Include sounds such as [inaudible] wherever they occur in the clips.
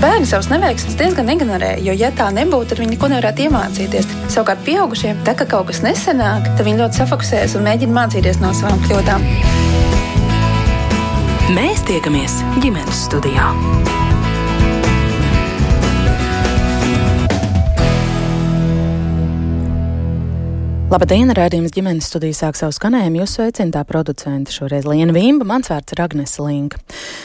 Bērni savus neveiksmes diezgan ignorē, jo, ja tā nebūtu, tad viņi neko nevarētu iemācīties. Savukārt, pieaugušie, tā kā kaut kas nesenāk, tad viņi ļoti safokusējas un mēģina mācīties no savām kļūdām. Mēs tiekamies ģimenes studijā. Labdien, rādījums ģimenes studijā sāk savu skanējumu. Jūs sveicināta producenta šoreiz Liena Vīmba, mans vārds ir Agnese Linka.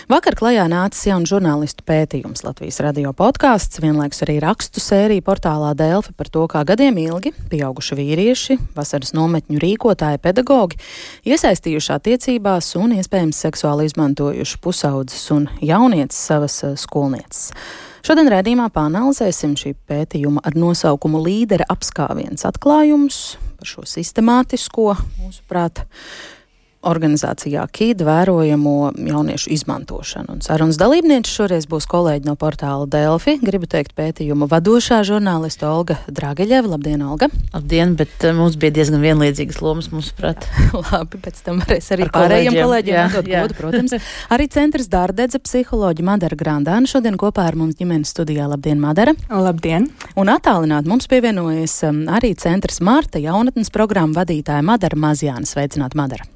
Vakar klajā nācis jauns žurnālistu pētījums Latvijas radio podkāsts, vienlaikus arī rakstu sērija portālā Delfi par to, kā gadiem ilgi pieauguši vīrieši, vasaras nometņu rīkotāji, pedagogi iesaistījuši attiecībās un iespējams seksuāli izmantojuši pusaudzes un jaunieces savas eh, skolnieces. Šodien redzījumā panalizēsim šī pētījuma ar nosaukumu Līdera apskāviens atklājumus par šo sistemātisko, mūsuprāt, organizācijā KID vērojamo jauniešu izmantošanu. Un sarunas dalībniece šoreiz būs kolēģi no portāla Delfi. Gribu teikt pētījuma vadošā žurnālista Olga Drageļeva. Labdien, Olga! Labdien, bet eh, mums bija diezgan vienlīdzīgas lomas, mums prāt. [laughs] Labi, pēc tam varēs arī Ar pārējiem kolēģiem dot godu, protams. [laughs] arī centrs Dārdedze psiholoģi Madara Grandāna šodien kopā ar mums ģimenes studijā. Labdien, Madara! Labdien! Un attālināt mums pievienojas um, arī centrs Marta jaunatnes programmu vadītāja Madara Mazjāna. Sveicināt, Madara!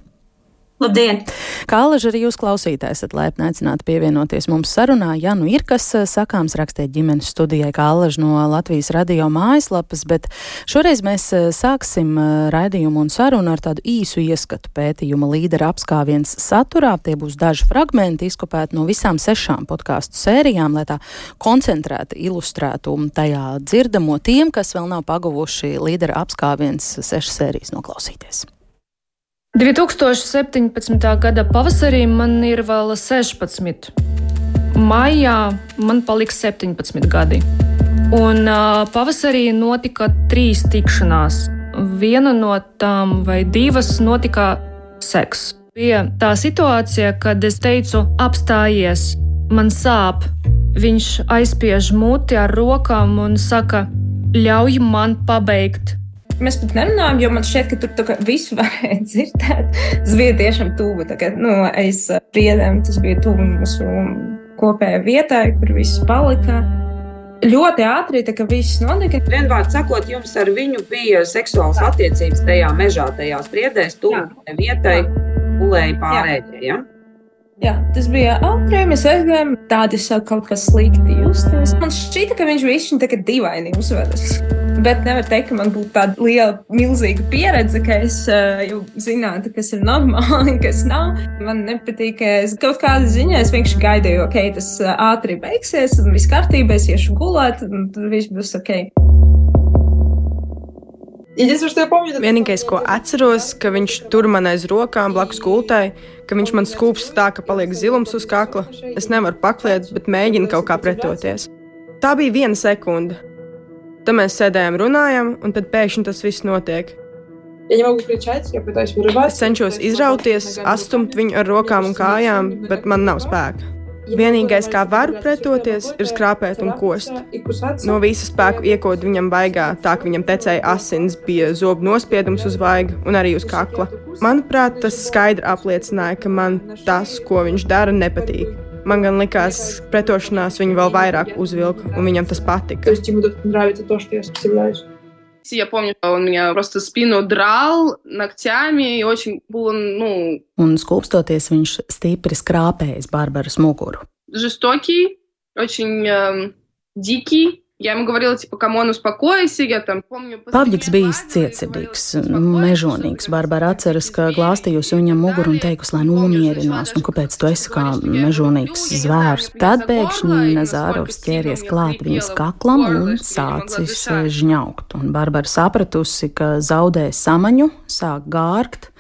Labdien! Kā alaži arī jūs klausītāji esat laipni aicināti pievienoties mums sarunā. Ja nu ir kas eh, sakāms, rakstiet ģimenes studijai, kā alaži no Latvijas radio mājaslapas, bet šoreiz mēs eh, sāksim eh, raidījumu un sarunu ar tādu īsu ieskatu pētījuma līdera apskāviens saturā. Tie būs daži fragmenti izkopēti no visām sešām podkāstu sērijām, lai tā koncentrēti ilustrētu tajā dzirdamo tiem, kas vēl nav pagavuši līdera apskāviens sešas sērijas noklausīties. 2017. gada pavasarī man ir vēl 16. Maijā man paliks 17 gadi. Un uh, pavasarī notika trīs tikšanās. Viena no tām vai divas notika seks. Bija tā situācija, kad es teicu, apstājies, man sāp. Viņš aizspiež muti ar rokām un saka, ļauj man pabeigt. Mēs pat nerunājam, jo man šķiet, ka tur visu [laughs] varēja dzirdēt. Tas bija tiešām tuvu. Kā, nu, es priedēm, tas bija tuvu mūsu kopējai vietai, kur viss palika. Ļoti ātri tā kā viss notika. Vienvārds sakot, jums ar viņu bija seksuāls attiecības tajā mežā, tajā spriedēs, tuvu vietai, gulēja pārējie. Ja? Jā, tas bija ātri. Mēs aizgājām, tādi sāk kaut kas slikti justies. Man šķita, ka viņš bija izšķiņķi dīvaini uzvedas. Bet nevar teikt, ka man būtu tāda liela, milzīga pieredze, ka es uh, jau zinātu, kas ir normāli, [laughs] kas nav. Man nepatīk, ka es kaut kādā ziņā vienkārši gaidīju, ok, tas uh, ātri beigsies, un viss kārtībā, es iešu gulēt, un tad viss būs ok. Vienīgais, ko atceros, ka viņš tur man aiz rokām blakus gultai, ka viņš man skūps tā, ka paliek zilums uz kakla. Es nevaru pakliet, bet mēģinu kaut kā pretoties. Tā bija viena sekunde. Tad mēs sēdējām, runājām, un tad pēkšņi tas viss notiek. Es cenšos izrauties, atstumt viņu ar rokām un kājām, bet man nav spēka. Vienīgais, kā varu pretoties, ir skrāpēt un kost. No visas spēku iekot viņam baigā, tā ka viņam tecēja asins, bija zobu nospiedums uz vaiga un arī uz kakla. Manuprāt, tas skaidri apliecināja, ka man tas, ko viņš dara, nepatīk. Man gan likās, ka pretošanās viņu vēl vairāk uzvilka, un viņam tas patika. Я помню, он меня просто спину драл ногтями и очень было, ну... Un skūpstoties, viņš stipri skrāpējis Barbaras muguru. Жестокий, очень э, дикий, Я ему говорила, типа, камон, успокойся, я там помню... Pavģis bijis cietsirdīgs, mežonīgs. Barbara atceras, ka glāstījusi viņam muguru un teikusi, lai nomierinās, un kāpēc tu esi kā mežonīgs zvērs. Tad pēkšņi Nazārovs ķēries klāt viņas kaklam un sācis žņaukt. Un Barbara sapratusi, ka zaudē samaņu, sāk gārgt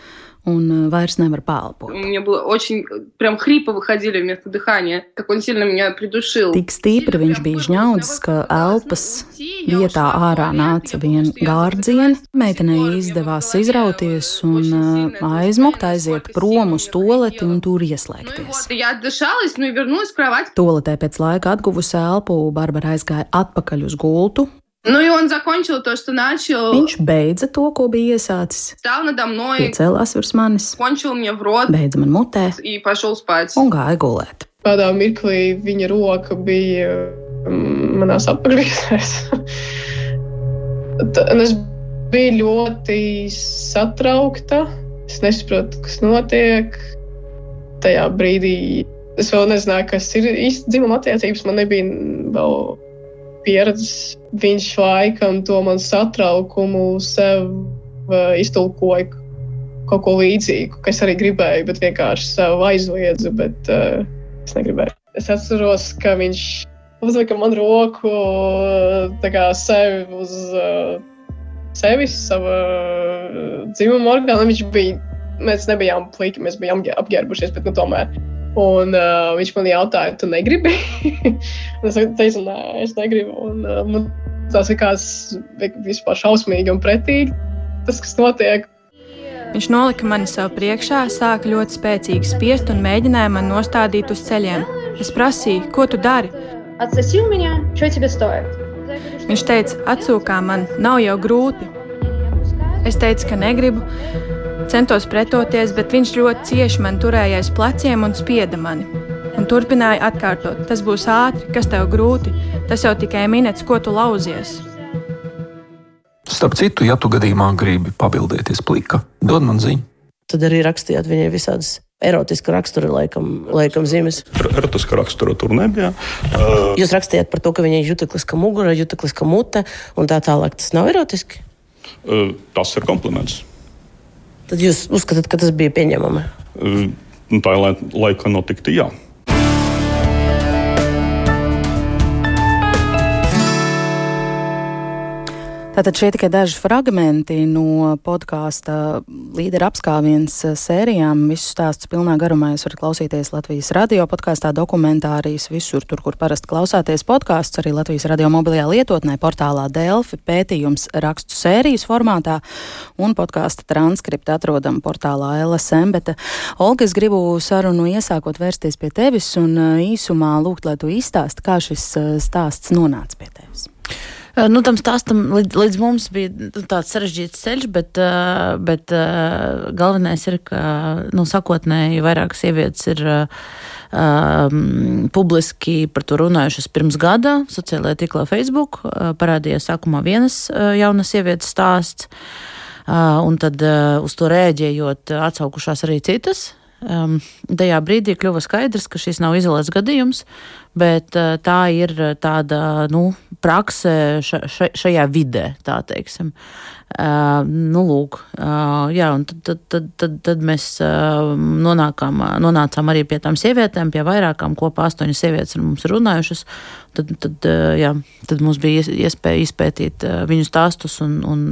un э, vairs nevar pālpot. Мне было очень, прям хрипы выходили вместо дыхания, как он сильно меня придушил. Tik stipri viņš bija žņaudzis, ka elpas vietā ārā nāca vien gārdzieni. Meitenei izdevās izrauties un uh, aizmukt, aiziet prom uz toleti un tur ieslēgties. Toletē pēc laika atguvusi elpu, Barbara aizgāja atpakaļ uz gultu, Nu, и он закончил то, что начал. Viņš beidza to, ko bija iesācis. Stāv надо мной. Piecēlās virs manis. Končil мне в рот. Beidza man mutē. И пошел спать. Un gāja gulēt. Kādā mirklī viņa roka bija manās apgriezēs. es biju ļoti satraukta. Es nesaprotu, kas notiek. Tajā brīdī es vēl nezināju, kas ir īsti dzimuma attiecības. Man nebija vēl pieredzes. Viņš laikam to man satraukumu sev uh, iztulkoja kaut ko līdzīgu, kas arī gribēju, bet vienkārši sev aizliedzu, bet uh, es negribēju. Es atceros, ka viņš uzlika man roku kā, sevi uz uh, sevis, savu uh, dzimumu orgānu. Viņš bija, mēs nebijām plīki, mēs bijām apģērbušies, bet nu, tomēr. Un uh, viņš man jautāja, tu negribi? [laughs] es teicu, nē, es negribu. Un, uh, man tas likās vispār šausmīgi un pretīgi, tas, kas notiek. Viņš nolika mani sev priekšā, sāka ļoti spēcīgi spiest un mēģināja man nostādīt uz ceļiem. Es prasīju, ko tu dari? Viņš teica, atsūkā man, nav jau grūti. Es teicu, ka negribu, centos pretoties, bet viņš ļoti cieši man turēja aiz pleciem un spieda mani. Un turpināja atkārtot: Tas būs ātri, kas tev grūti, tas jau tikai minēts, ko tu lauzies. Starp citu, ja tu gadījumā gribi pabildēties plika, dod man ziņu. Tad arī rakstījāt viņai visādas erotiska rakstura, laikam, laikam zīmes. Erotiska rakstura tur nebija. Uh... Jūs rakstījāt par to, ka viņai ir jutekliska mugura, jutekliska mute un tā tālāk. Tas nav erotiski? Uh, tas ir kompliments. Tad jūs uzskatāt, ka tas bija pieņemami? Tā laika notikti, jā. Tātad šie tikai daži fragmenti no podkāsta līdera apskāviens sērijām. Visu stāstu pilnā garumā jūs varat klausīties Latvijas radio podkāstā, dokumentārijas, visur tur, kur parasti klausāties podkāsts, arī Latvijas radio mobilajā lietotnē, portālā Delfi, pētījums rakstu sērijas formātā un podkāsta transkripta atrodam portālā LSM. Bet, Olga, es gribu sarunu iesākot vērsties pie tevis un īsumā lūgt, lai tu izstāsti, kā šis stāsts nonāca pie tevis. Nu, tam stāstam līdz, līdz mums bija nu, tāds sarežģīts ceļš, bet, bet galvenais ir, ka nu, sakotnēji vairākas sievietes ir um, publiski par to runājušas pirms gada sociālajā tīklā Facebook. Parādījās sākumā vienas jaunas sievietes stāsts, un tad uz to rēģējot atsaukušās arī citas. Um, tajā brīdī kļuva skaidrs, ka šis nav izolēts gadījums, bet uh, tā ir tāda nu, prakse ša, ša, šajā vidē, tā teiksim. Uh, nu, lūk, uh, jā, un tad, tad, tad, tad, tad mēs uh, nonākām, nonācām arī pie tām sievietēm, pie vairākām kopā astoņas sievietes ar mums runājušas. Tad, tad, jā, tad mums bija iespēja izpētīt viņu stāstus un, un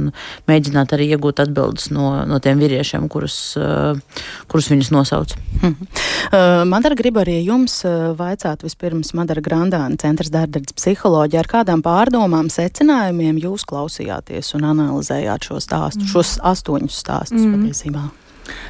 mēģināt arī iegūt atbildes no, no tiem vīriešiem, kurus, kurus viņus nosauc. Hmm. Madara grib arī jums vaicāt vispirms Madara Grandāna centrs dārdardzes psiholoģija, ar kādām pārdomām, secinājumiem jūs klausījāties un analizējāt dzirdējāt šo stāstu, mm. šos astoņus stāstus mm. patiesībā?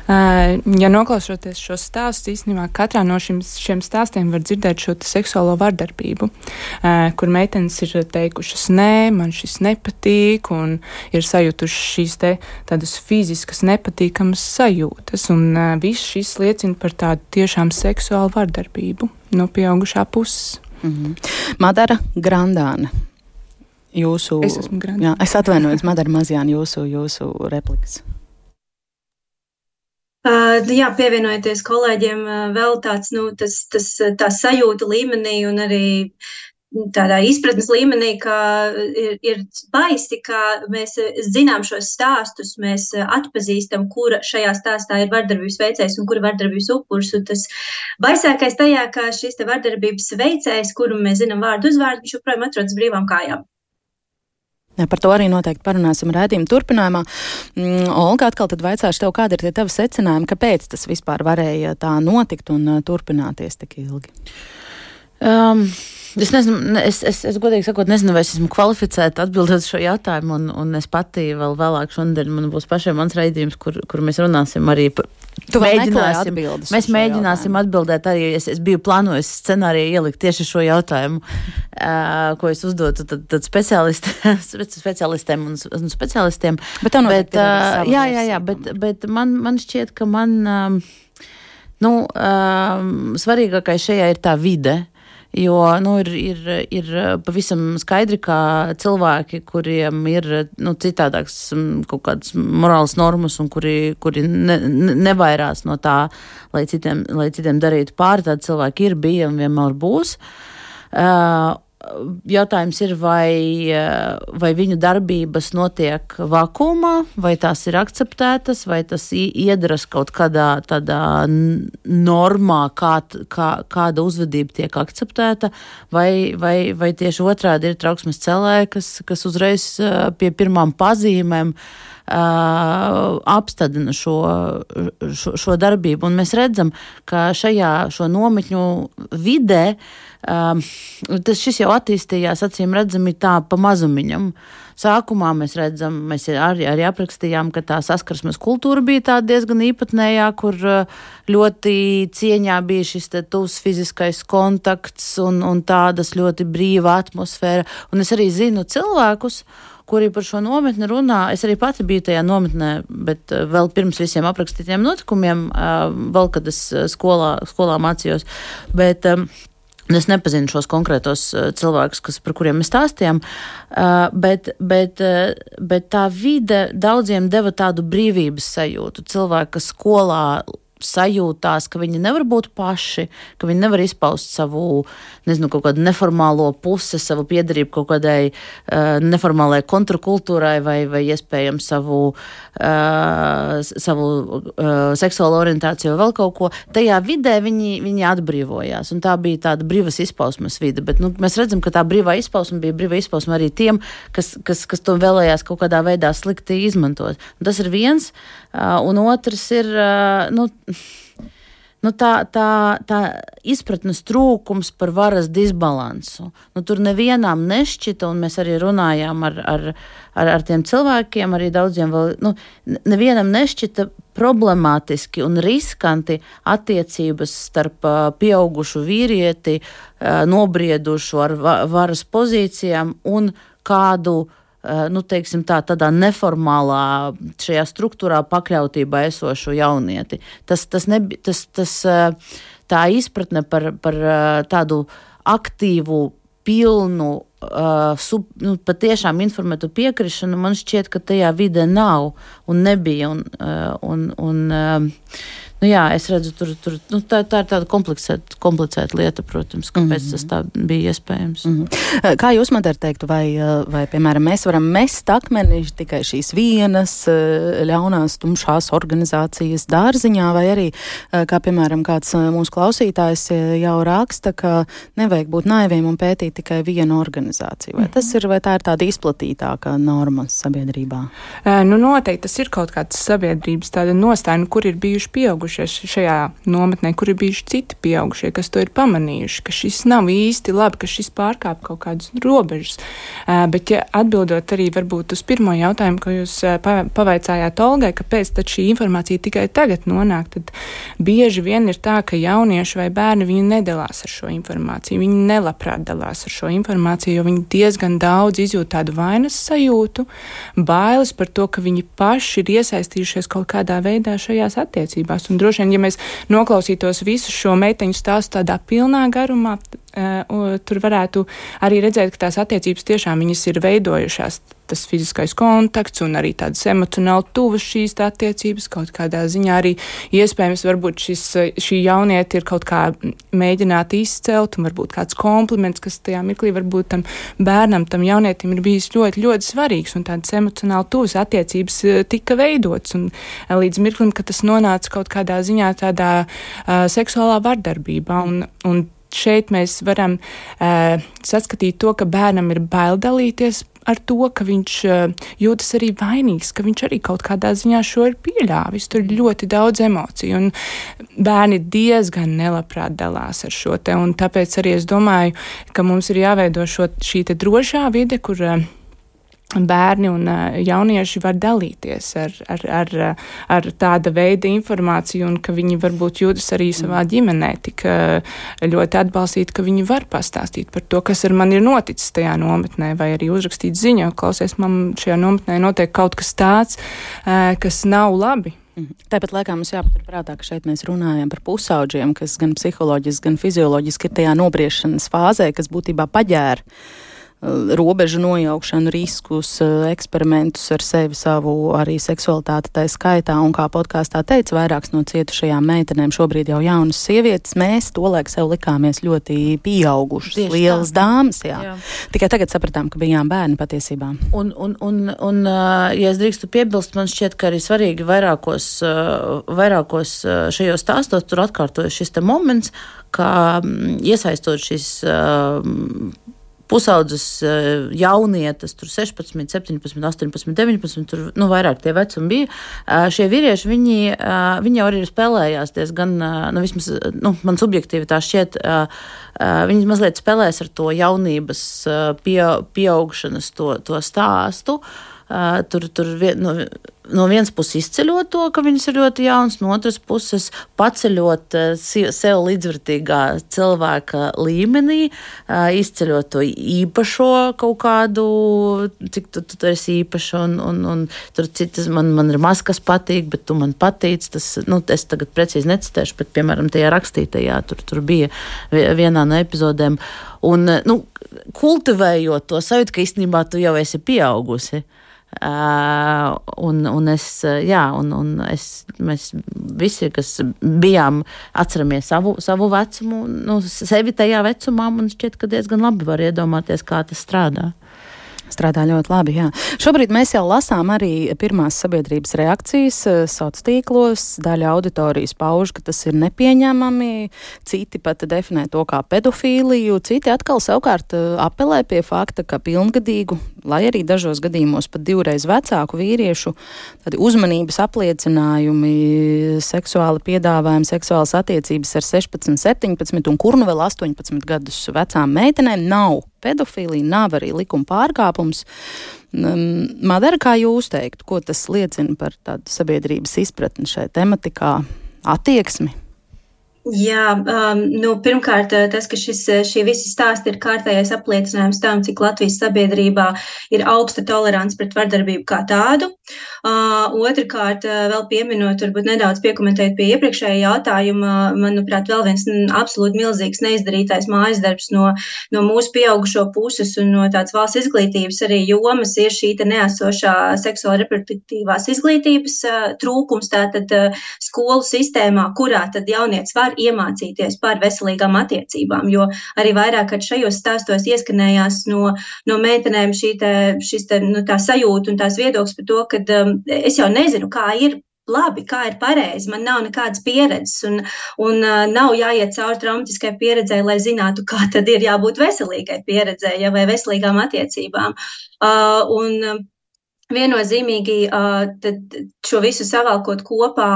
Uh, ja noklausoties šos stāstus, īstenībā katrā no šim, šiem stāstiem var dzirdēt šo seksuālo vardarbību, uh, kur meitenes ir teikušas, nē, man šis nepatīk, un ir sajutušas šīs te tādas fiziskas nepatīkamas sajūtas, un uh, viss šis liecina par tādu tiešām seksuālu vardarbību no pieaugušā puses. Mm -hmm. Madara Grandāna jūsu. Es esmu grāmatā. Jā, es atvainojos, Madara Mazjāna, jūsu, jūsu replikas. Uh, jā, pievienojoties kolēģiem, uh, vēl tāds, nu, tas, tas, tā sajūta līmenī un arī tādā izpratnes līmenī, ka ir, ir baisi, ka mēs zinām šos stāstus, mēs atpazīstam, kura šajā stāstā ir vardarbības veicējs un kura vardarbības upurs. Un tas baisākais tajā, ka šis te vardarbības veicējs, kuru mēs zinām vārdu uzvārdu, viņš joprojām atrodas brīvām kājām. Par to arī noteikti parunāsim redzījuma turpinājumā. Mm, Olga, atkal tad vaicāšu tev, kāda ir tie tavi secinājumi, kāpēc tas vispār varēja tā notikt un uh, turpināties tik ilgi? Um, Es nezinu, es, es, es godīgi sakot, nezinu, vai es esmu kvalificēta atbildēt šo jautājumu, un, un es pati vēl vēlāk šodien man būs pašiem mans raidījums, kur, kur mēs runāsim arī par. Tu mēģināsim, mēs mēģināsim jautājumu. atbildēt arī, es, es biju plānojis scenāriju ielikt tieši šo jautājumu, uh, ko es uzdotu tad, tad speciālistiem [laughs] un, un speciālistiem. Bet, bet uh, jā, jā, jā, bet, bet man, man šķiet, ka man, um, nu, um, svarīgākais šajā ir tā vide. Uh, Jo nu, ir, ir, ir pavisam skaidri, ka cilvēki, kuriem ir nu, citādāks kaut kādas morāls normas un kuri, kuri ne, nevairās no tā, lai citiem, lai citiem darītu pāri, tādi cilvēki ir, bija un vienmēr būs. Uh, jautājums ir, vai, vai viņu darbības notiek vakumā, vai tās ir akceptētas, vai tas iedaras kaut kādā tādā normā, kā, kā, kāda uzvedība tiek akceptēta, vai, vai, vai tieši otrādi ir trauksmes celēji, kas, kas uzreiz pie pirmām pazīmēm apstādina šo, šo, šo darbību. Un mēs redzam, ka šajā nometņu vidē tas jau attīstījās, acīm redzami, tā pa mazumiņam. Sākumā mēs redzam, mēs arī, arī aprakstījām, ka tā saskarsmes kultūra bija tāda diezgan īpatnējā, kur ļoti cieņā bija šis tuvs fiziskais kontakts un, un tādas ļoti brīva atmosfēra. Un es arī zinu cilvēkus, kuri par šo nometni runā. Es arī pati biju tajā nometnē, bet vēl pirms visiem aprakstītiem notikumiem, vēl kad es skolā, skolā mācījos. Bet, Es nepazinu šos konkrētos cilvēkus, kas, par kuriem mēs stāstījām, bet, bet, bet tā vide daudziem deva tādu brīvības sajūtu. Cilvēki, kas skolā sajūtās, ka viņi nevar būt paši, ka viņi nevar izpaust savu, nezinu, kaut kādu neformālo pusi, savu piedarību kaut kādai uh, neformālajai kontrakultūrai vai, vai iespējams savu, uh, savu uh, seksuālo orientāciju vai vēl kaut ko. Tajā vidē viņi, viņi atbrīvojās, un tā bija tāda brīvas izpausmes vide, bet nu, mēs redzam, ka tā brīvā izpausme bija brīvā izpausme arī tiem, kas, kas, kas to vēlējās kaut kādā veidā slikti izmantot. Un tas ir viens, uh, un otrs ir, uh, nu, [laughs] nu, tā, tā, tā izpratnes trūkums par varas disbalansu. Nu, tur nevienam nešķita, un mēs arī runājām ar, ar, ar, ar tiem cilvēkiem, arī daudziem vēl. Nu, nevienam nešķita problemātiski un riskanti attiecības starp pieaugušu vīrieti, nobriedušu ar va varas pozīcijām un kādu uh, nu, teiksim, tā, tādā neformālā šajā struktūrā pakļautībā esošo jaunieti. Tas, tas, nebi, tas, tas, eh, tā izpratne par, par eh, tādu aktīvu, pilnu, sub, nu, patiešām informētu piekrišanu, man šķiet, ka tajā vidē nav un nebija. Un, un, un, Nu, jā, es redzu, tur, tur nu, tā, tā ir tāda komplicēta, komplicēta lieta, protams, kāpēc mm -hmm. tas tā bija iespējams. Mm -hmm. Kā jūs man teiktu, vai, vai, piemēram, mēs varam mest akmeni tikai šīs vienas ļaunās, tumšās organizācijas dārziņā, vai arī, kā piemēram, kāds mūsu klausītājs jau raksta, ka nevajag būt naiviem un pētīt tikai vienu organizāciju. Vai, mm -hmm. tas ir, vai tā ir tāda izplatītāka norma sabiedrībā? Nu, noteikti tas ir kaut kāds sabiedrības tāda nostāja, nu, kur ir bijuši pieauguši pieaugušie šajā nometnē, kur ir bijuši citi pieaugušie, kas to ir pamanījuši, ka šis nav īsti labi, ka šis pārkāp kaut kādas robežas. Bet, ja atbildot arī varbūt uz pirmo jautājumu, ko jūs pavaicājāt Olgai, kāpēc šī informācija tikai tagad nonāk, tad bieži vien ir tā, ka jaunieši vai bērni viņi nedalās ar šo informāciju. Viņi nelabprāt dalās ar šo informāciju, jo viņi diezgan daudz izjūt tādu vainas sajūtu, bailes par to, ka viņi paši ir iesaistījušies kaut kādā veidā šajās attiecībās. Un droši vien, ja mēs noklausītos visu šo meiteņu stāstu tādā pilnā garumā, tur varētu arī redzēt, ka tās attiecības tiešām ir veidojušās. Tas fiziskais kontakts un arī tādas emocionāli tuvas šīs attiecības. Kaut kādā ziņā arī iespējams, varbūt šis, šī jaunieta ir kaut kā mēģināta izcelt, un varbūt kāds kompliments, kas tajā mirklī varbūt tam bērnam, tam jaunietim ir bijis ļoti, ļoti svarīgs, un tādas emocionāli tuvas attiecības tika veidotas, un līdz mirklim, ka tas nonāca kaut kādā ziņā tādā uh, seksuālā vardarbībā, un, un šeit mēs varam uh, saskatīt to, ka bērnam ir bail dalīties ar to, ka viņš uh, jūtas arī vainīgs, ka viņš arī kaut kādā ziņā šo ir pieļāvis. Tur ir ļoti daudz emociju, un bērni diezgan nelabprāt dalās ar šo te, tāpēc arī es domāju, ka mums ir jāveido šo, šī drošā vide, kur uh, bērni un jaunieši var dalīties ar, ar, ar, ar tāda veida informāciju, un ka viņi varbūt jūtas arī savā ģimenē tik ļoti atbalstīti, ka viņi var pastāstīt par to, kas ar mani ir noticis tajā nometnē, vai arī uzrakstīt ziņu, klausies, man šajā nometnē notiek kaut kas tāds, kas nav labi. Mhm. Tāpat laikā mums jāpaturprātā, ka šeit mēs runājam par pusauģiem, kas gan psiholoģiski, gan fizioloģiski ir tajā nobriešanas fāzē, kas būtībā paģēra Eh, robežu nojaukšanu, riskus, eh, eksperimentus ar sevi, savu arī seksualitāti tā skaitā. Un kā podkāstā teica, vairākas no cietušajām meitenēm šobrīd jau jaunas sievietes, mēs tolaik sev likāmies ļoti pieaugušas, Tieši lielas tā. dāmas. Jā. Jā. Tikai tagad sapratām, ka bijām bērni patiesībā. Un, un, un, un eh, ja es drīkstu piebilst, man šķiet, ka arī svarīgi vairākos, vairākos šajos stāstos tur atkārtojas šis moments, ka mm, iesaistot šis pusaudzes eh, jaunietes, tur 16, 17, 18, 19, tur nu, vairāk tie vecumi bija. Eh, šie vīrieši, viņi, eh, viņi jau arī spēlējās diezgan, nu, vismaz nu, man subjektīvi tā šķiet, viņi mazliet spēlēs ar to jaunības pie, pieaugšanas to, to stāstu. Tur, tur vien, nu, no vienas puses izceļot to, ka viņas ir ļoti jaunas, no otras puses paceļot sev līdzvērtīgā cilvēka līmenī, izceļot to īpašo kaut kādu, cik tu, tu esi īpašs, un, un, un tur citas man, man ir maz kas patīk, bet tu man patīc. Tas, nu, es tagad precīzi necitēšu, bet, piemēram, tajā rakstītajā tur, tur bija vienā no epizodēm. Un, nu, kultivējot to sajūtu, ka īstenībā tu jau esi pieaugusi. Uh, un, un es, jā, un, un es, mēs visi, kas bijām, atceramies savu, savu vecumu, nu, sevi tajā vecumā, man šķiet, ka diezgan labi var iedomāties, kā tas strādā. Strādā ļoti labi. Jā. Šobrīd mēs jau lasām arī pirmās sabiedrības reakcijas eh, sociālos tīklos. Daļa auditorijas pauž, ka tas ir nepieņemami, citi pat definē to kā pedofīliju, citi atkal savukārt eh, apelē pie fakta, ka pilngadīgu, lai arī dažos gadījumos pat divreiz vecāku vīriešu uzmanības apliecinājumi, seksuāli piedāvājumi, seksuālas attiecības ar 16, 17 un kur nu vēl 18 gadus vecām meitenēm nav pedofīlija nav arī likuma pārkāpums. Madara, kā jūs teikt, ko tas liecina par tādu sabiedrības izpratni šai tematikā, attieksmi? Jā, um, nu, pirmkārt, uh, tas, ka šis, uh, šie visi stāsti ir kārtējais apliecinājums tam, cik Latvijas sabiedrībā ir augsta tolerants pret vardarbību kā tādu. Uh, otrakārt, uh, vēl pieminot, varbūt nedaudz piekomentēt pie iepriekšējā jautājuma, manuprāt, vēl viens absolūti milzīgs neizdarītais mājas darbs no, no mūsu pieaugušo puses un no tādas valsts izglītības arī jomas ir šī neesošā seksuāla reproduktīvās izglītības uh, trūkums tātad uh, skolu sistēmā, kurā tad jaunietis var iemācīties par veselīgām attiecībām. Jo arī vairāk šajos stāstos ieskanējās no, no meitenēm šī te, te, nu, sajūta un tās viedoklis par to, ka um, es jau nezinu, kā ir labi, kā ir pareizi. Man nav nekādas pieredzes, un, un uh, nav jāiet cauri traumatiskai pieredzei, lai zinātu, kā tad ir jābūt veselīgai pieredzei ja, vai veselīgām attiecībām. Uh, un, Viennozīmīgi šo visu savalkot kopā,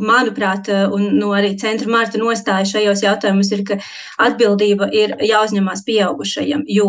manuprāt, un nu, arī centra Marta nostāja šajos jautājumos ir, ka atbildība ir jāuzņemās pieaugušajiem, jo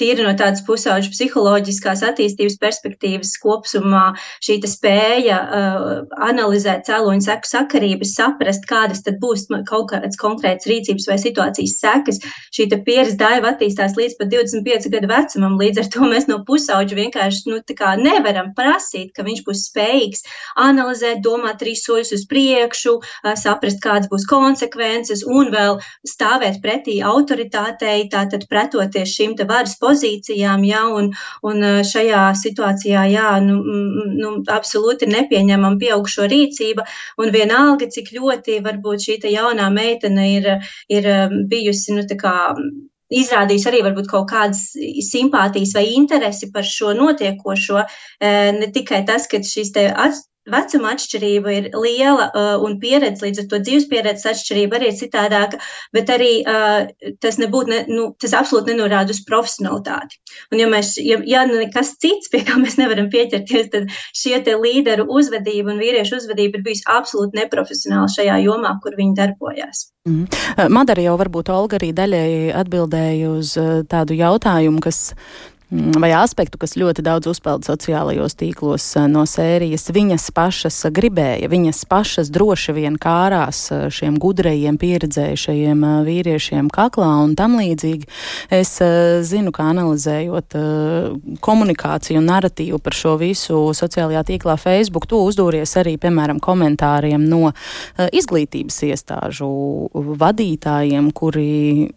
tīri no tādas pusauģu psiholoģiskās attīstības perspektīvas kopumā šī spēja uh, analizēt cēloņu seku sakarības, saprast, kādas tad būs kaut kādas konkrētas rīcības vai situācijas sekas. Šī pieredze daiva attīstās līdz pat 25 gadu vecumam, līdz ar to mēs no pusauģa vienkārši nu, nevaram prasīt, ka viņš būs spējīgs analizēt, domāt trīs soļus uz priekšu, uh, saprast, kādas būs konsekvences un vēl stāvēt pretī autoritātei, tātad pretoties šim te varas pozīcijām, jā, un, un šajā situācijā, jā, nu, nu, absolūti nepieņemam pieaugšo rīcība, un vienalga, cik ļoti varbūt šī jaunā meitene ir, ir bijusi, nu, izrādījis arī varbūt kaut kādas simpātijas vai interesi par šo notiekošo. Ne tikai tas, ka šīs vecuma atšķirība ir liela uh, un pieredze, līdz ar to dzīves pieredzes atšķirība arī ir citādāka, bet arī uh, tas nebūtu, ne, nu, tas absolūti nenorāda uz profesionalitāti. Un ja mēs, ja, ja nekas cits, pie kā mēs nevaram pieķerties, tad šie te līderu uzvedība un vīriešu uzvedība ir bijusi absolūti neprofesionāla šajā jomā, kur viņi darbojās. Mm. Madara jau varbūt Olga arī daļēji atbildēja uz uh, tādu jautājumu, kas vai aspektu, kas ļoti daudz uzpeld sociālajos tīklos eh, no sērijas. Viņas pašas gribēja, viņas pašas droši vien kārās eh, šiem gudrajiem, pieredzējušajiem eh, vīriešiem kaklā un tam līdzīgi. Es zinu, ka analizējot komunikāciju un narratīvu par šo visu sociālajā tīklā Facebook, to uzdūries arī, piemēram, komentāriem no izglītības iestāžu vadītājiem, kuri,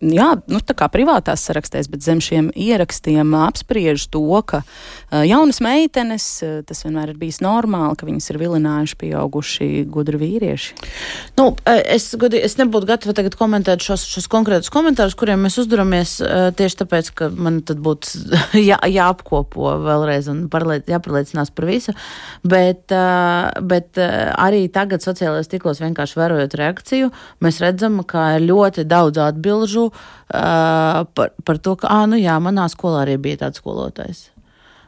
jā, nu, tā kā privātās sarakstēs, bet zem šiem ierakstiem apspriež apspriež to, ka uh, jaunas meitenes, uh, tas vienmēr ir bijis normāli, ka viņas ir vilinājuši pieauguši gudri vīrieši. Nu, es, gudi, es nebūtu gatava tagad komentēt šos, šos konkrētus komentārus, kuriem mēs uzduramies tieši tāpēc, ka man tad būtu [laughs] jā, jāapkopo vēlreiz un parliec, jāparliecinās par visu. Bet, bet arī tagad sociālajos tiklos vienkārši vērojot reakciju, mēs redzam, ka ir ļoti daudz atbilžu uh, par, par to, ka, ah, nu jā, manā skolā arī bija tāds skolotājs.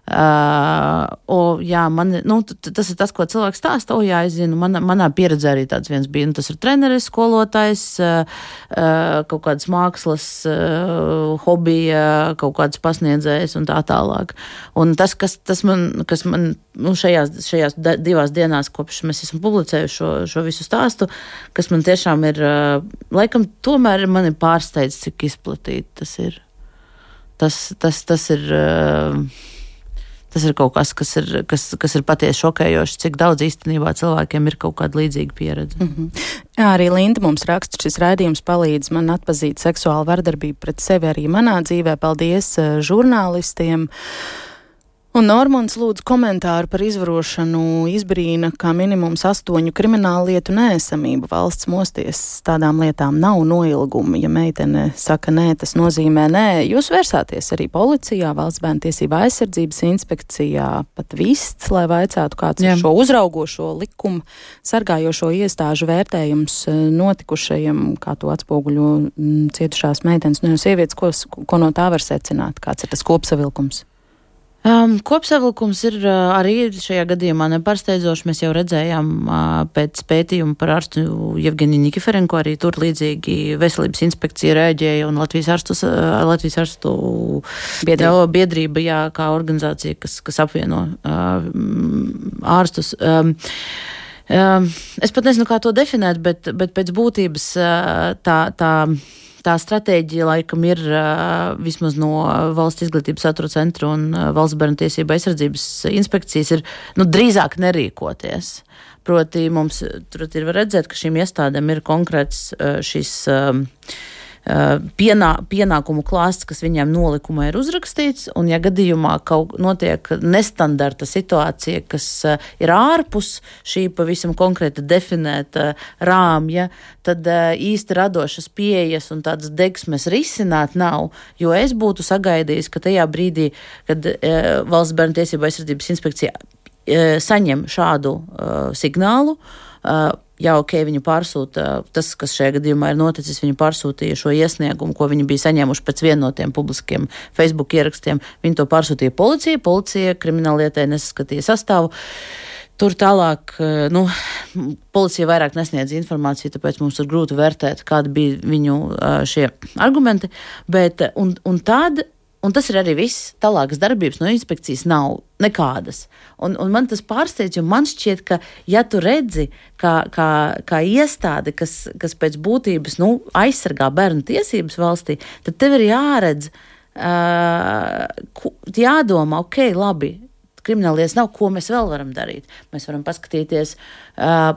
Uh, o, jā, man, nu, tas ir tas, ko cilvēks stāsta. O, jā, es zinu, man, manā pieredzē arī tāds viens bija. Nu, tas ir treneris, skolotājs, uh, uh, kaut kādas mākslas, uh, hobija, kaut kāds pasniedzējs un tā tālāk. Un tas, kas, tas man, kas man nu, šajās, šajās divās dienās, kopš mēs esam publicējuši šo, šo visu stāstu, kas man tiešām ir, uh, laikam, tomēr man ir pārsteidz, cik izplatīti tas ir tas, tas, tas ir. Uh, Tas ir kaut kas, kas ir, kas, kas ir patiesi šokējoši, cik daudz īstenībā cilvēkiem ir kaut kāda līdzīga pieredze. Mm -hmm. Jā, arī Linda mums raksta, šis raidījums palīdz man atpazīt seksuālu vardarbību pret sevi arī manā dzīvē. Paldies uh, žurnālistiem! Uh, Un Normons lūdzu komentāru par izvarošanu izbrīna kā minimums astoņu kriminālu lietu nēsamību. Valsts mosties tādām lietām nav noilgumi. Ja meitene saka nē, tas nozīmē nē. Jūs vērsāties arī policijā, valsts bērnu tiesība aizsardzības inspekcijā, pat vists, lai vaicātu, kāds Jā. ir šo uzraugošo likumu sargājošo iestāžu vērtējums eh, notikušajam, kā to atspoguļo mm, cietušās meitenes, nu, sievietes, ko, ko no tā var secināt, kāds ir tas kopsavilkums. Um, kopsavilkums ir uh, arī šajā gadījumā nepārsteidzošs. Mēs jau redzējām uh, pēc pētījuma par ārstu Jevgeniju Nikiferenko, arī tur līdzīgi veselības inspekcija rēģēja un Latvijas ārstu, uh, Latvijas ārstu biedrība, biedrība jā, kā organizācija, kas, kas apvieno uh, ārstus. Um, um, es pat nezinu, kā to definēt, bet, bet pēc būtības uh, tā. tā tā stratēģija laikam ir vismaz no valsts izglītības satura centra un valsts bērnu tiesība aizsardzības inspekcijas ir nu, drīzāk nerīkoties. Proti, mums tur ir redzēt, ka šīm iestādēm ir konkrēts šis. Uh, pienā, pienākumu klāsts, kas viņiem nolikumā ir uzrakstīts, un ja gadījumā kaut notiek nestandarta situācija, kas eh, ir ārpus šī pavisam konkrēta definēta rāmja, tad eh, īsti radošas pieejas un tādas degsmes risināt nav, jo es būtu sagaidījis, ka tajā brīdī, kad valsts bērnu tiesību aizsardzības inspekcija saņem šādu uh, signālu, uh, jā, ok, viņi pārsūta tas, kas šajā gadījumā ir noticis, viņi pārsūtīja šo iesniegumu, ko viņi bija saņēmuši pēc viena no tiem publiskiem Facebook ierakstiem. Viņi to pārsūtīja policijai, policija krimināllietai nesaskatīja sastāvu. Tur tālāk, eh, nu, policija vairāk nesniedz informāciju, tāpēc mums ir grūti vērtēt, kādi bija viņu eh, šie argumenti. Bet, un, un tad Un tas ir arī viss. Tālākas darbības no inspekcijas nav nekādas. Un, un man tas pārsteidz, jo man šķiet, ka, ja tu redzi, kā, kā, kā iestāde, kas, kas pēc būtības nu, aizsargā bērnu tiesības valstī, tad tev ir jāredz, uh, jādomā, ok, labi. Kriminālietas nav, ko mēs vēl varam darīt. Mēs varam paskatīties, uh,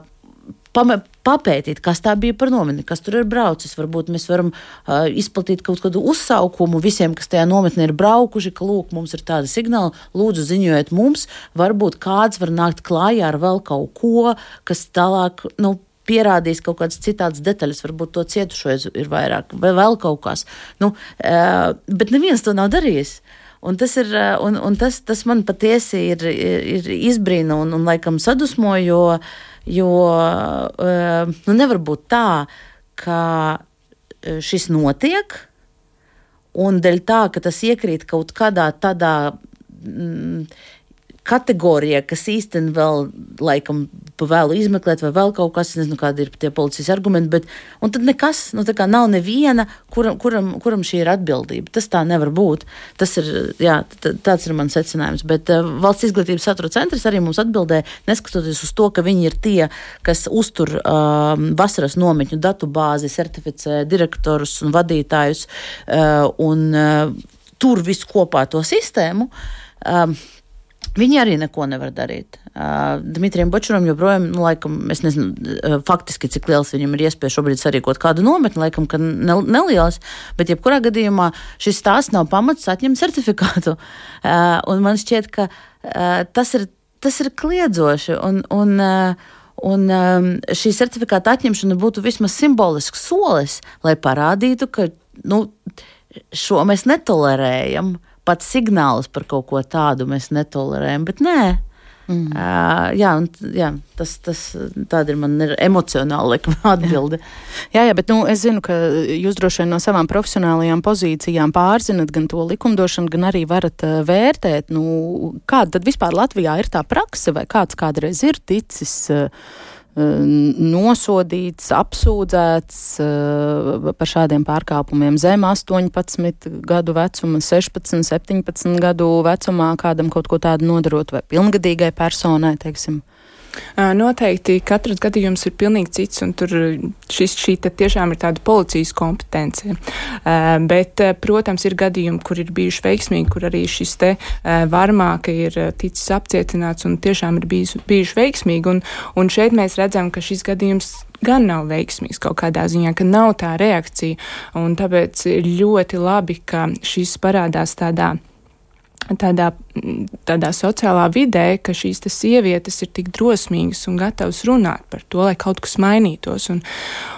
papētīt, kas tā bija par nometni, kas tur ir braucis. Varbūt mēs varam uh, izplatīt kaut kādu uzsaukumu visiem, kas tajā nometnē ir braukuši, ka, lūk, mums ir tāda signāla, lūdzu, ziņojiet mums, varbūt kāds var nākt klājā ar vēl kaut ko, kas tālāk, nu, pierādīs kaut kādas citādas detaļas, varbūt to cietušo ir vairāk, vai vēl kaut kas. Nu, bet neviens to nav darījis. Un tas, ir, un, un tas, tas man patiesi ir, ir, izbrīna un, un laikam sadusmo, jo Jo eh, nu, nevar būt tā, ka eh, šis notiek, un dēļ tā, ka tas iekrīt kaut kādā tādā. Mm, kategorija, kas īstenībā vēl laikam pa vēlu izmeklēt, vai vēl kaut kas, nezinu, kādi ir tie policijas argumenti, bet tad nekas, nu tā kā nav neviena, kuram, kuram, kuram šī ir atbildība. Tas tā nevar būt. Tas ir, jā, tāds ir mans secinājums. Bet uh, valsts izglītības satura centrs arī mums atbildēja, neskatoties uz to, ka viņi ir tie, kas uztur uh, vasaras nometņu datu bāzi, certificē direktorus un vadītājus uh, un uh, tur visu kopā to sistēmu. Um, Viņi arī neko nevar darīt. Uh, Dmitrijam Bočuram joprojām, nu, laikam, es nezinu, uh, faktiski, cik liels viņam ir iespēja šobrīd sarīkot kādu nometni, laikam, ka ne, neliels, bet jebkurā gadījumā šis stāsts nav pamats atņemt certifikātu. Uh, un man šķiet, ka uh, tas, ir, tas ir kliedzoši. Un, un, uh, Un um, šī certifikāta atņemšana būtu vismaz simbolisks solis, lai parādītu, ka nu, šo mēs netolerējam. Uh, pat signālus par kaut ko tādu mēs netolerējam, bet nē. Mm. Uh, jā, un, jā, tas, tas ir man emocionāli [laughs] atbilde. jā, jā, bet nu, es zinu, ka jūs droši vien no savām profesionālajām pozīcijām pārzinat gan to likumdošanu, gan arī varat uh, vērtēt, nu, kāda tad vispār Latvijā ir tā prakse, vai kāds kādreiz ir ticis. Uh, nosodīts, apsūdzēts uh, par šādiem pārkāpumiem zem 18 gadu vecuma, 16, 17 gadu vecumā, kādam kaut ko tādu nodarot, vai pilngadīgai personai, teiksim. Noteikti katrs gadījums ir pilnīgi cits, un tur šis, šī tiešām ir tāda policijas kompetence. Bet, protams, ir gadījumi, kur ir bijuši veiksmīgi, kur arī šis te varmāka ir ticis apcietināts un tiešām ir bijis, bijuši veiksmīgi. Un, un šeit mēs redzam, ka šis gadījums gan nav veiksmīgs kaut kādā ziņā, ka nav tā reakcija. Tāpēc ir ļoti labi, ka šis parādās tādā tādā, tādā sociālā vidē, ka šīs sievietes ir tik drosmīgas un gatavas runāt par to, lai kaut kas mainītos. Un,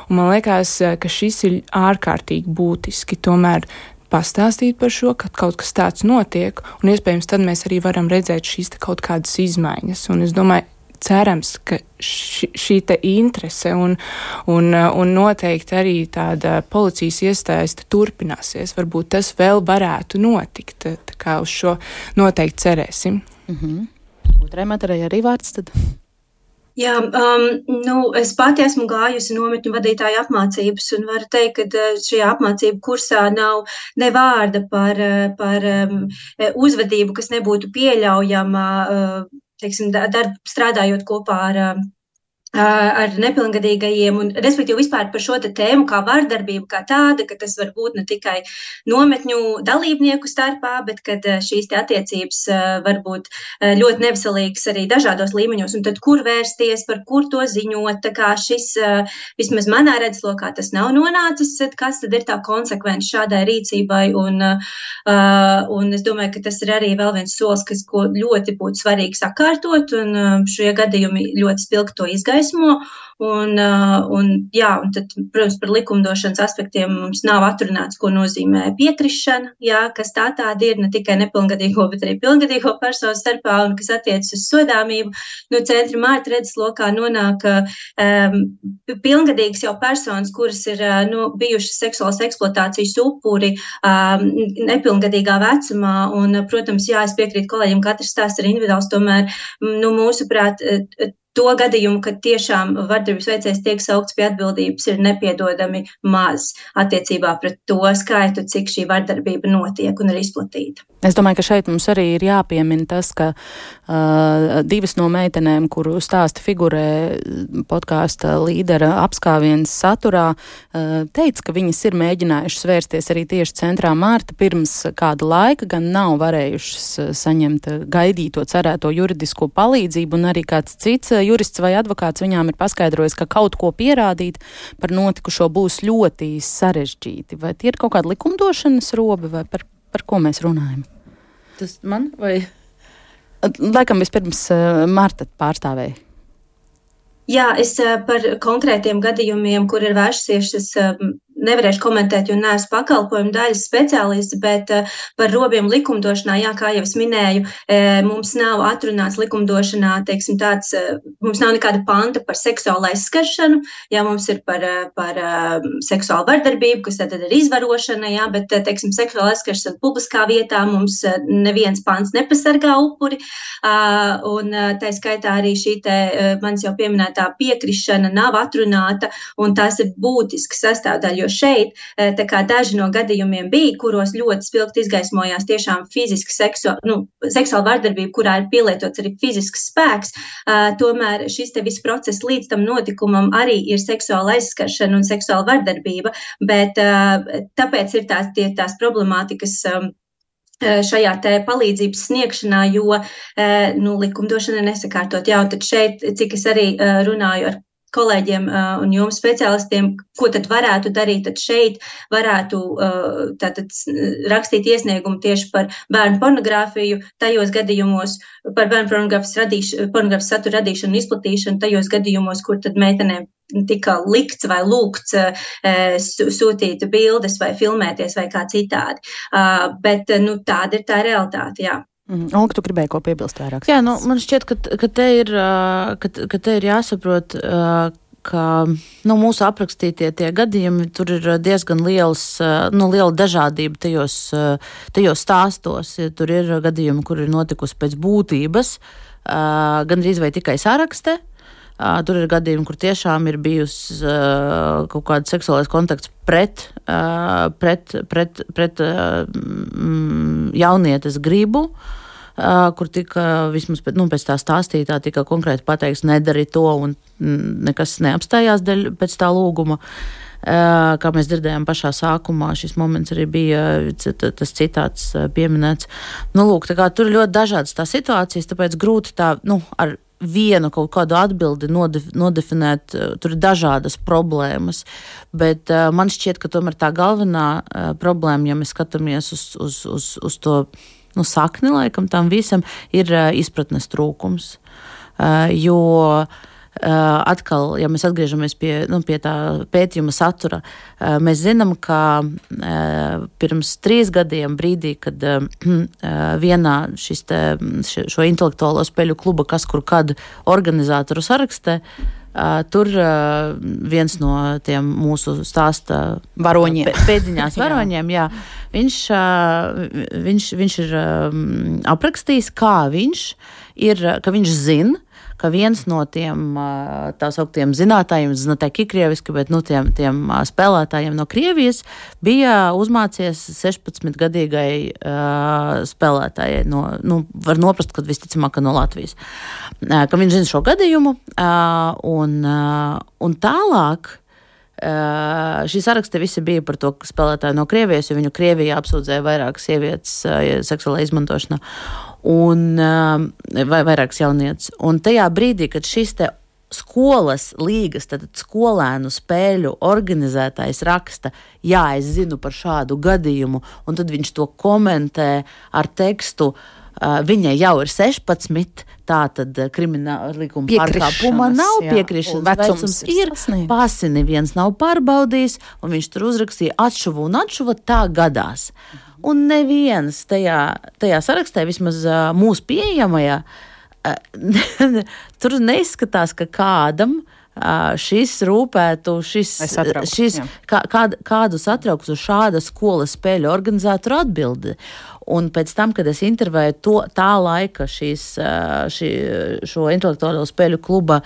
un man liekas, ka šis ir ārkārtīgi būtiski. Tomēr pastāstīt par šo, ka kaut kas tāds notiek, un iespējams tad mēs arī varam redzēt šīs kaut kādas izmaiņas. Un es domāju, cerams, ka ši, šī interese un, un, un noteikti arī tāda policijas iesaiste turpināsies. Varbūt tas vēl varētu notikt. Tā kā uz šo noteikti cerēsim. Mm -hmm. Otrai matarai arī vārds tad. Jā, um, nu, es pati esmu gājusi nometņu vadītāju apmācības, un varu teikt, ka uh, šajā apmācību kursā nav ne vārda par, uh, par um, uzvedību, kas nebūtu pieļaujama uh, teiksim, darb, strādājot kopā ar ar nepilngadīgajiem, un respektīvi vispār par šo tēmu kā vardarbību kā tāda, ka tas var būt ne tikai nometņu dalībnieku starpā, bet kad šīs attiecības var būt ļoti neveselīgas arī dažādos līmeņos, un tad kur vērsties, par kur to ziņot, tā kā šis, vismaz manā redzeslokā tas nav nonācis, kas tad ir tā konsekvence šādai rīcībai, un, un es domāju, ka tas ir arī vēl viens solis, kas, ļoti būtu svarīgi sakārtot, un šie gadījumi ļoti spilgti to izgaismo gaismo. Un, uh, un, jā, un tad, protams, par likumdošanas aspektiem mums nav atrunāts, ko nozīmē piekrišana, jā, kas tā tāda ir ne tikai nepilngadīgo, bet arī pilngadīgo personu starpā un kas attiecas uz sodāmību. No centra mārta redzeslokā nonāk um, pilngadīgas jau personas, kuras ir uh, nu, bijušas seksuālas eksploatācijas upuri um, nepilngadīgā vecumā. Un, protams, jā, es piekrītu kolēģiem, katrs stāsts ir individuāls, tomēr, nu, mūsuprāt, to gadījumu, kad tiešām vardarbības veicējs tiek saukts pie atbildības, ir nepiedodami maz attiecībā pret to skaitu, cik šī vardarbība notiek un ir izplatīta. Es domāju, ka šeit mums arī ir jāpiemina tas, ka uh, divas no meitenēm, kuru stāsti figurē podkāsta līdera apskāvienas saturā, uh, teica, ka viņas ir mēģinājušas vērsties arī tieši centrā Mārta pirms kāda laika, gan nav varējušas saņemt gaidīto cerēto juridisko palīdzību, un arī kāds cits jurists vai advokāts viņām ir paskaidrojis, ka kaut ko pierādīt par notikušo būs ļoti sarežģīti. Vai tie ir kaut kādi likumdošanas robi vai par, par ko mēs runājam? Tas man vai? Laikam vispirms uh, Marta pārstāvēja. Jā, es uh, par konkrētiem gadījumiem, kur ir vērsusies nevarēšu komentēt, jo neesmu pakalpojumu daļas speciālists, bet par robiem likumdošanā, jā, kā jau es minēju, mums nav atrunāts likumdošanā, teiksim, tāds, mums nav nekāda panta par seksuālu aizskaršanu, jā, mums ir par, par seksuālu vardarbību, kas tad ir izvarošana, jā, bet, teiksim, seksuāla aizskaršana publiskā vietā mums neviens pants nepasargā upuri, un tā skaitā arī šī te manis jau pieminētā piekrišana nav atrunāta, un tas ir būtiski sastāvdaļa, jo šeit daži no gadījumiem bija, kuros ļoti spilgti izgaismojās tiešām fiziski seksu, nu, seksuāla vardarbība, kurā ir pielietots arī fizisks spēks, tomēr šis te viss process līdz tam notikumam arī ir seksuāla aizskaršana un seksuāla vardarbība, bet tāpēc ir tās, tie, tās problemātikas šajā palīdzības sniegšanā, jo nu, likumdošana ir nesakārtot. Jā, un tad šeit, cik es arī runāju ar kolēģiem un jums speciālistiem, ko tad varētu darīt, tad šeit varētu tātad, rakstīt iesniegumu tieši par bērnu pornogrāfiju, tajos gadījumos par bērnu pornogrāfijas, satura radīšanu un izplatīšanu, tajos gadījumos, kur tad meitenēm tika likts vai lūgts sūtīt bildes vai filmēties vai kā citādi. Bet nu, tāda ir tā realitāte, jā. Mm. Olga, tu gribēji ko piebilst vairāk? Jā, nu, man šķiet, ka, ka, te ir, ka, ka te ir jāsaprot, ka nu, mūsu aprakstītie tie gadījumi, tur ir diezgan liels, nu, liela dažādība tajos, tajos stāstos. Ja tur ir gadījumi, kur ir notikusi pēc būtības, gandrīz vai tikai sarakste. Tur ir gadījumi, kur tiešām ir bijusi kaut kāda seksuālais kontakts pret, pret, pret, pret uh, jaunietes gribu. Uh, kur tika vismaz pēc, nu, pēc tā stāstītā, tika konkrēti pateikts, nedari to, un nekas neapstājās dēļ pēc tā lūguma. Uh, kā mēs dzirdējām pašā sākumā, šis moments arī bija tas citāts pieminēts. Nu, lūk, tur ir ļoti dažādas tās situācijas, tāpēc grūti tā nu, ar vienu kaut kādu atbildi nodef, nodefinēt. Eh, tur ir dažādas problēmas, bet uh, man šķiet, ka tomēr tā galvenā uh, problēma, ja mēs skatāmies uz, uz, uz, uz to nu, sakni, laikam tam visam, ir uh, izpratnes trūkums. Uh, jo uh, atkal, ja mēs atgriežamies pie, nu, pie tā pētījuma satura, eh, mēs zinām, ka eh, pirms trīs gadiem, brīdī, kad vienā šis te, šo intelektuālo spēļu kluba, kas kur kad organizatoru sarakstē, Tur viens no tiem mūsu stāsta varoņiem, pēdiņās [laughs] varoņiem, jā, viņš, viņš, viņš ir aprakstījis, kā viņš ir, ka viņš zina, ka viens no tiem tā sauktiem zinātājiem, zinātājiem, krieviski, bet nu, tiem, tiem spēlētājiem no Krievijas bija uzmācies 16-gadīgai uh, spēlētājai. No, nu, var noprast, ka visticamāk no Latvijas. Uh, ka viņš zina šo gadījumu uh, un, uh, un tālāk. Uh, šī saraksta visi bija par to, ka spēlētāji no Krievijas, jo viņu Krievijā apsūdzēja vairākas sievietes uh, seksuālā izmantošanā un, um, vai vairākas jaunietes. Un tajā brīdī, kad šis te skolas līgas, tad skolēnu spēļu organizētājs raksta, jā, es zinu par šādu gadījumu, un tad viņš to komentē ar tekstu. Viņai jau ir 16, tā tad uh, krimināla likuma pārkāpuma nav piekrišanas. Vecums, ir, ir pasini viens nav pārbaudījis, un viņš tur uzrakstīja atšuvu un atšuva tā gadās. Mhm. Un neviens tajā, tajā sarakstā, vismaz mūsu pieejamajā, [laughs] tur neizskatās, ka kādam šis rūpētu, šis, šis kā, kād, kādu satrauktu šāda skolas spēļu organizatoru atbildi. Un pēc tam, kad es intervēju to, tā laika šīs, šī, šo intelektuālo spēļu kluba,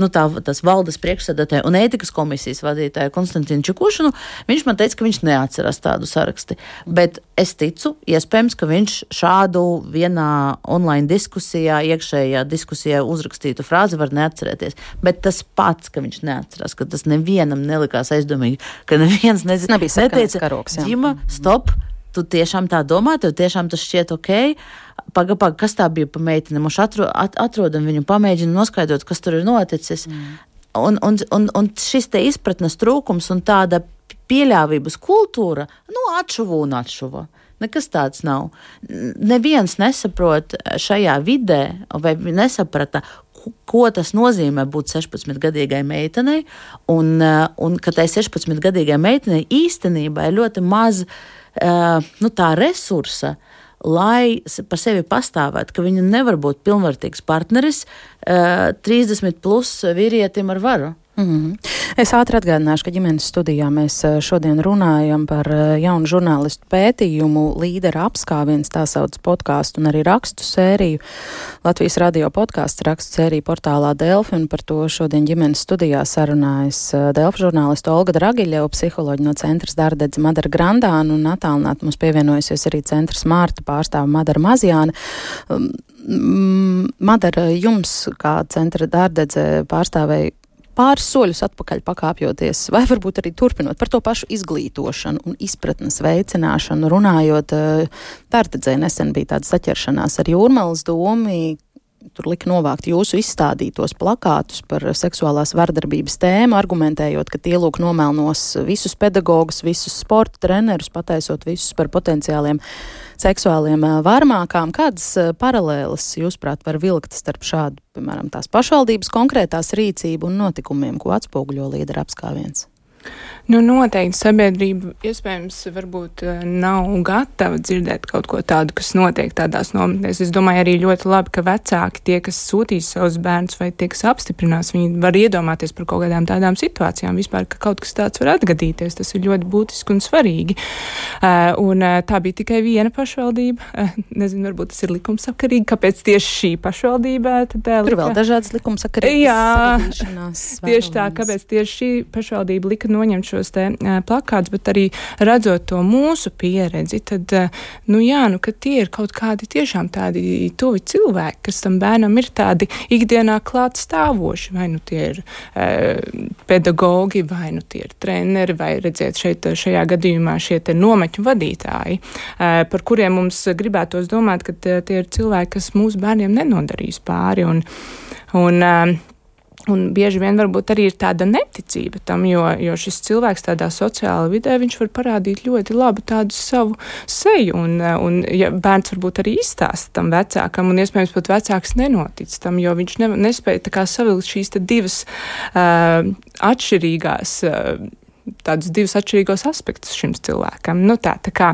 nu, tā, valdes priekšsēdētāju un ētikas komisijas vadītāju Konstantīnu Čekušanu, viņš man teica, ka viņš neatceras tādu sarakstu. Bet es ticu, iespējams, ka viņš šādu vienā online diskusijā, iekšējā diskusijā uzrakstītu frāzi var neatcerēties. Bet tas pats, ka viņš neatcerās, ka tas nevienam nelikās aizdomīgi, ka neviens nezina, nebija neteica, karoks, ģima, stop! Tu tiešām tā domā, tev tiešām tas šķiet ok. Pagaidi, paga, kas tā bija pa meiteni? Mums atro, at, atrodam viņu, pamēģinam noskaidrot, kas tur ir noticis. Mm. Un, un, un, un šis te izpratnes trūkums un tāda pieļāvības kultūra, nu, atšuva un atšuva. Nekas tāds nav. Neviens nesaprot šajā vidē, vai nesaprata, ko tas nozīmē būt 16-gadīgai meitenei, un, un ka tai 16-gadīgai meitenei īstenībā ir ļoti maz nu, tā resursa, lai par sevi pastāvētu, ka viņa nevar būt pilnvērtīgs partneris 30 plus vīrietim ar varu. Mm -hmm. Es ātri atgādināšu, ka ģimenes studijā mēs eh, šodien runājam par eh, jaunu žurnālistu pētījumu līdera apskāviens, tā sauc podkāstu un arī rakstu sēriju. Latvijas radio podkāsts rakstu sēriju portālā Delfi, un par to šodien ģimenes studijā sarunājas eh, Delfi žurnālistu Olga Dragiļeva, psiholoģi no centras Dārdedze Madara Grandāna un attālināt mums pievienojusies arī centras Mārta pārstāva Madara Mazjāna. Um, Madara, jums kā centra Dārdedze pārstāvēja pāris soļus atpakaļ pakāpjoties, vai varbūt arī turpinot par to pašu izglītošanu un izpratnes veicināšanu, runājot, Tārtedzē eh, nesen bija tāda saķeršanās ar Jūrmālas domu, tur lika novākt jūsu izstādītos plakātus par seksuālās vardarbības tēmu, argumentējot, ka tie lūk nomelnos visus pedagogus, visus sporta trenerus, pataisot visus par potenciāliem seksuāliem varmākām. Kādas paralēlas, jūsuprāt, var vilkt starp šādu, piemēram, tās pašvaldības konkrētās rīcību un notikumiem, ko atspoguļo līdera apskāviens? Nu, noteikti sabiedrība iespējams varbūt eh, nav gatava dzirdēt kaut ko tādu, kas notiek tādās nometnēs. Es domāju arī ļoti labi, ka vecāki, tie, kas sūtīs savus bērnus vai tie, kas apstiprinās, viņi var iedomāties par kaut kādām tādām situācijām vispār, ka kaut kas tāds var atgadīties. Tas ir ļoti būtiski un svarīgi. Uh, un uh, tā bija tikai viena pašvaldība. Nezinu, varbūt tas ir likumsakarīgi, kāpēc tieši šī pašvaldība. Tad, Tur vēl dažādas likumsakarības. Jā, tieši tā, kāpēc tieši šī pašvaldība lika noņemt šos te plakātus, bet arī redzot to mūsu pieredzi, tad, nu jā, nu, ka tie ir kaut kādi tiešām tādi tuvi cilvēki, kas tam bērnam ir tādi ikdienā klāt stāvoši, vai nu tie ir e, pedagogi, vai nu tie ir treneri, vai redziet šeit šajā gadījumā šie te nometņu vadītāji, par kuriem mums gribētos domāt, ka tie ir cilvēki, kas mūsu bērniem nenodarīs pāri. Un, un, Un bieži vien varbūt arī ir tāda neticība tam, jo, jo šis cilvēks tādā sociālā vidē var parādīt ļoti labu tādu savu seju. Un, un ja bērns varbūt arī izstāsta tam vecākam, un iespējams pat vecāks nenotic tam, jo viņš ne, nespēja savilkt šīs divas uh, atšķirīgās. Uh, tādus divus atšķirīgos aspektus šim cilvēkam. Nu, tā, tā kā,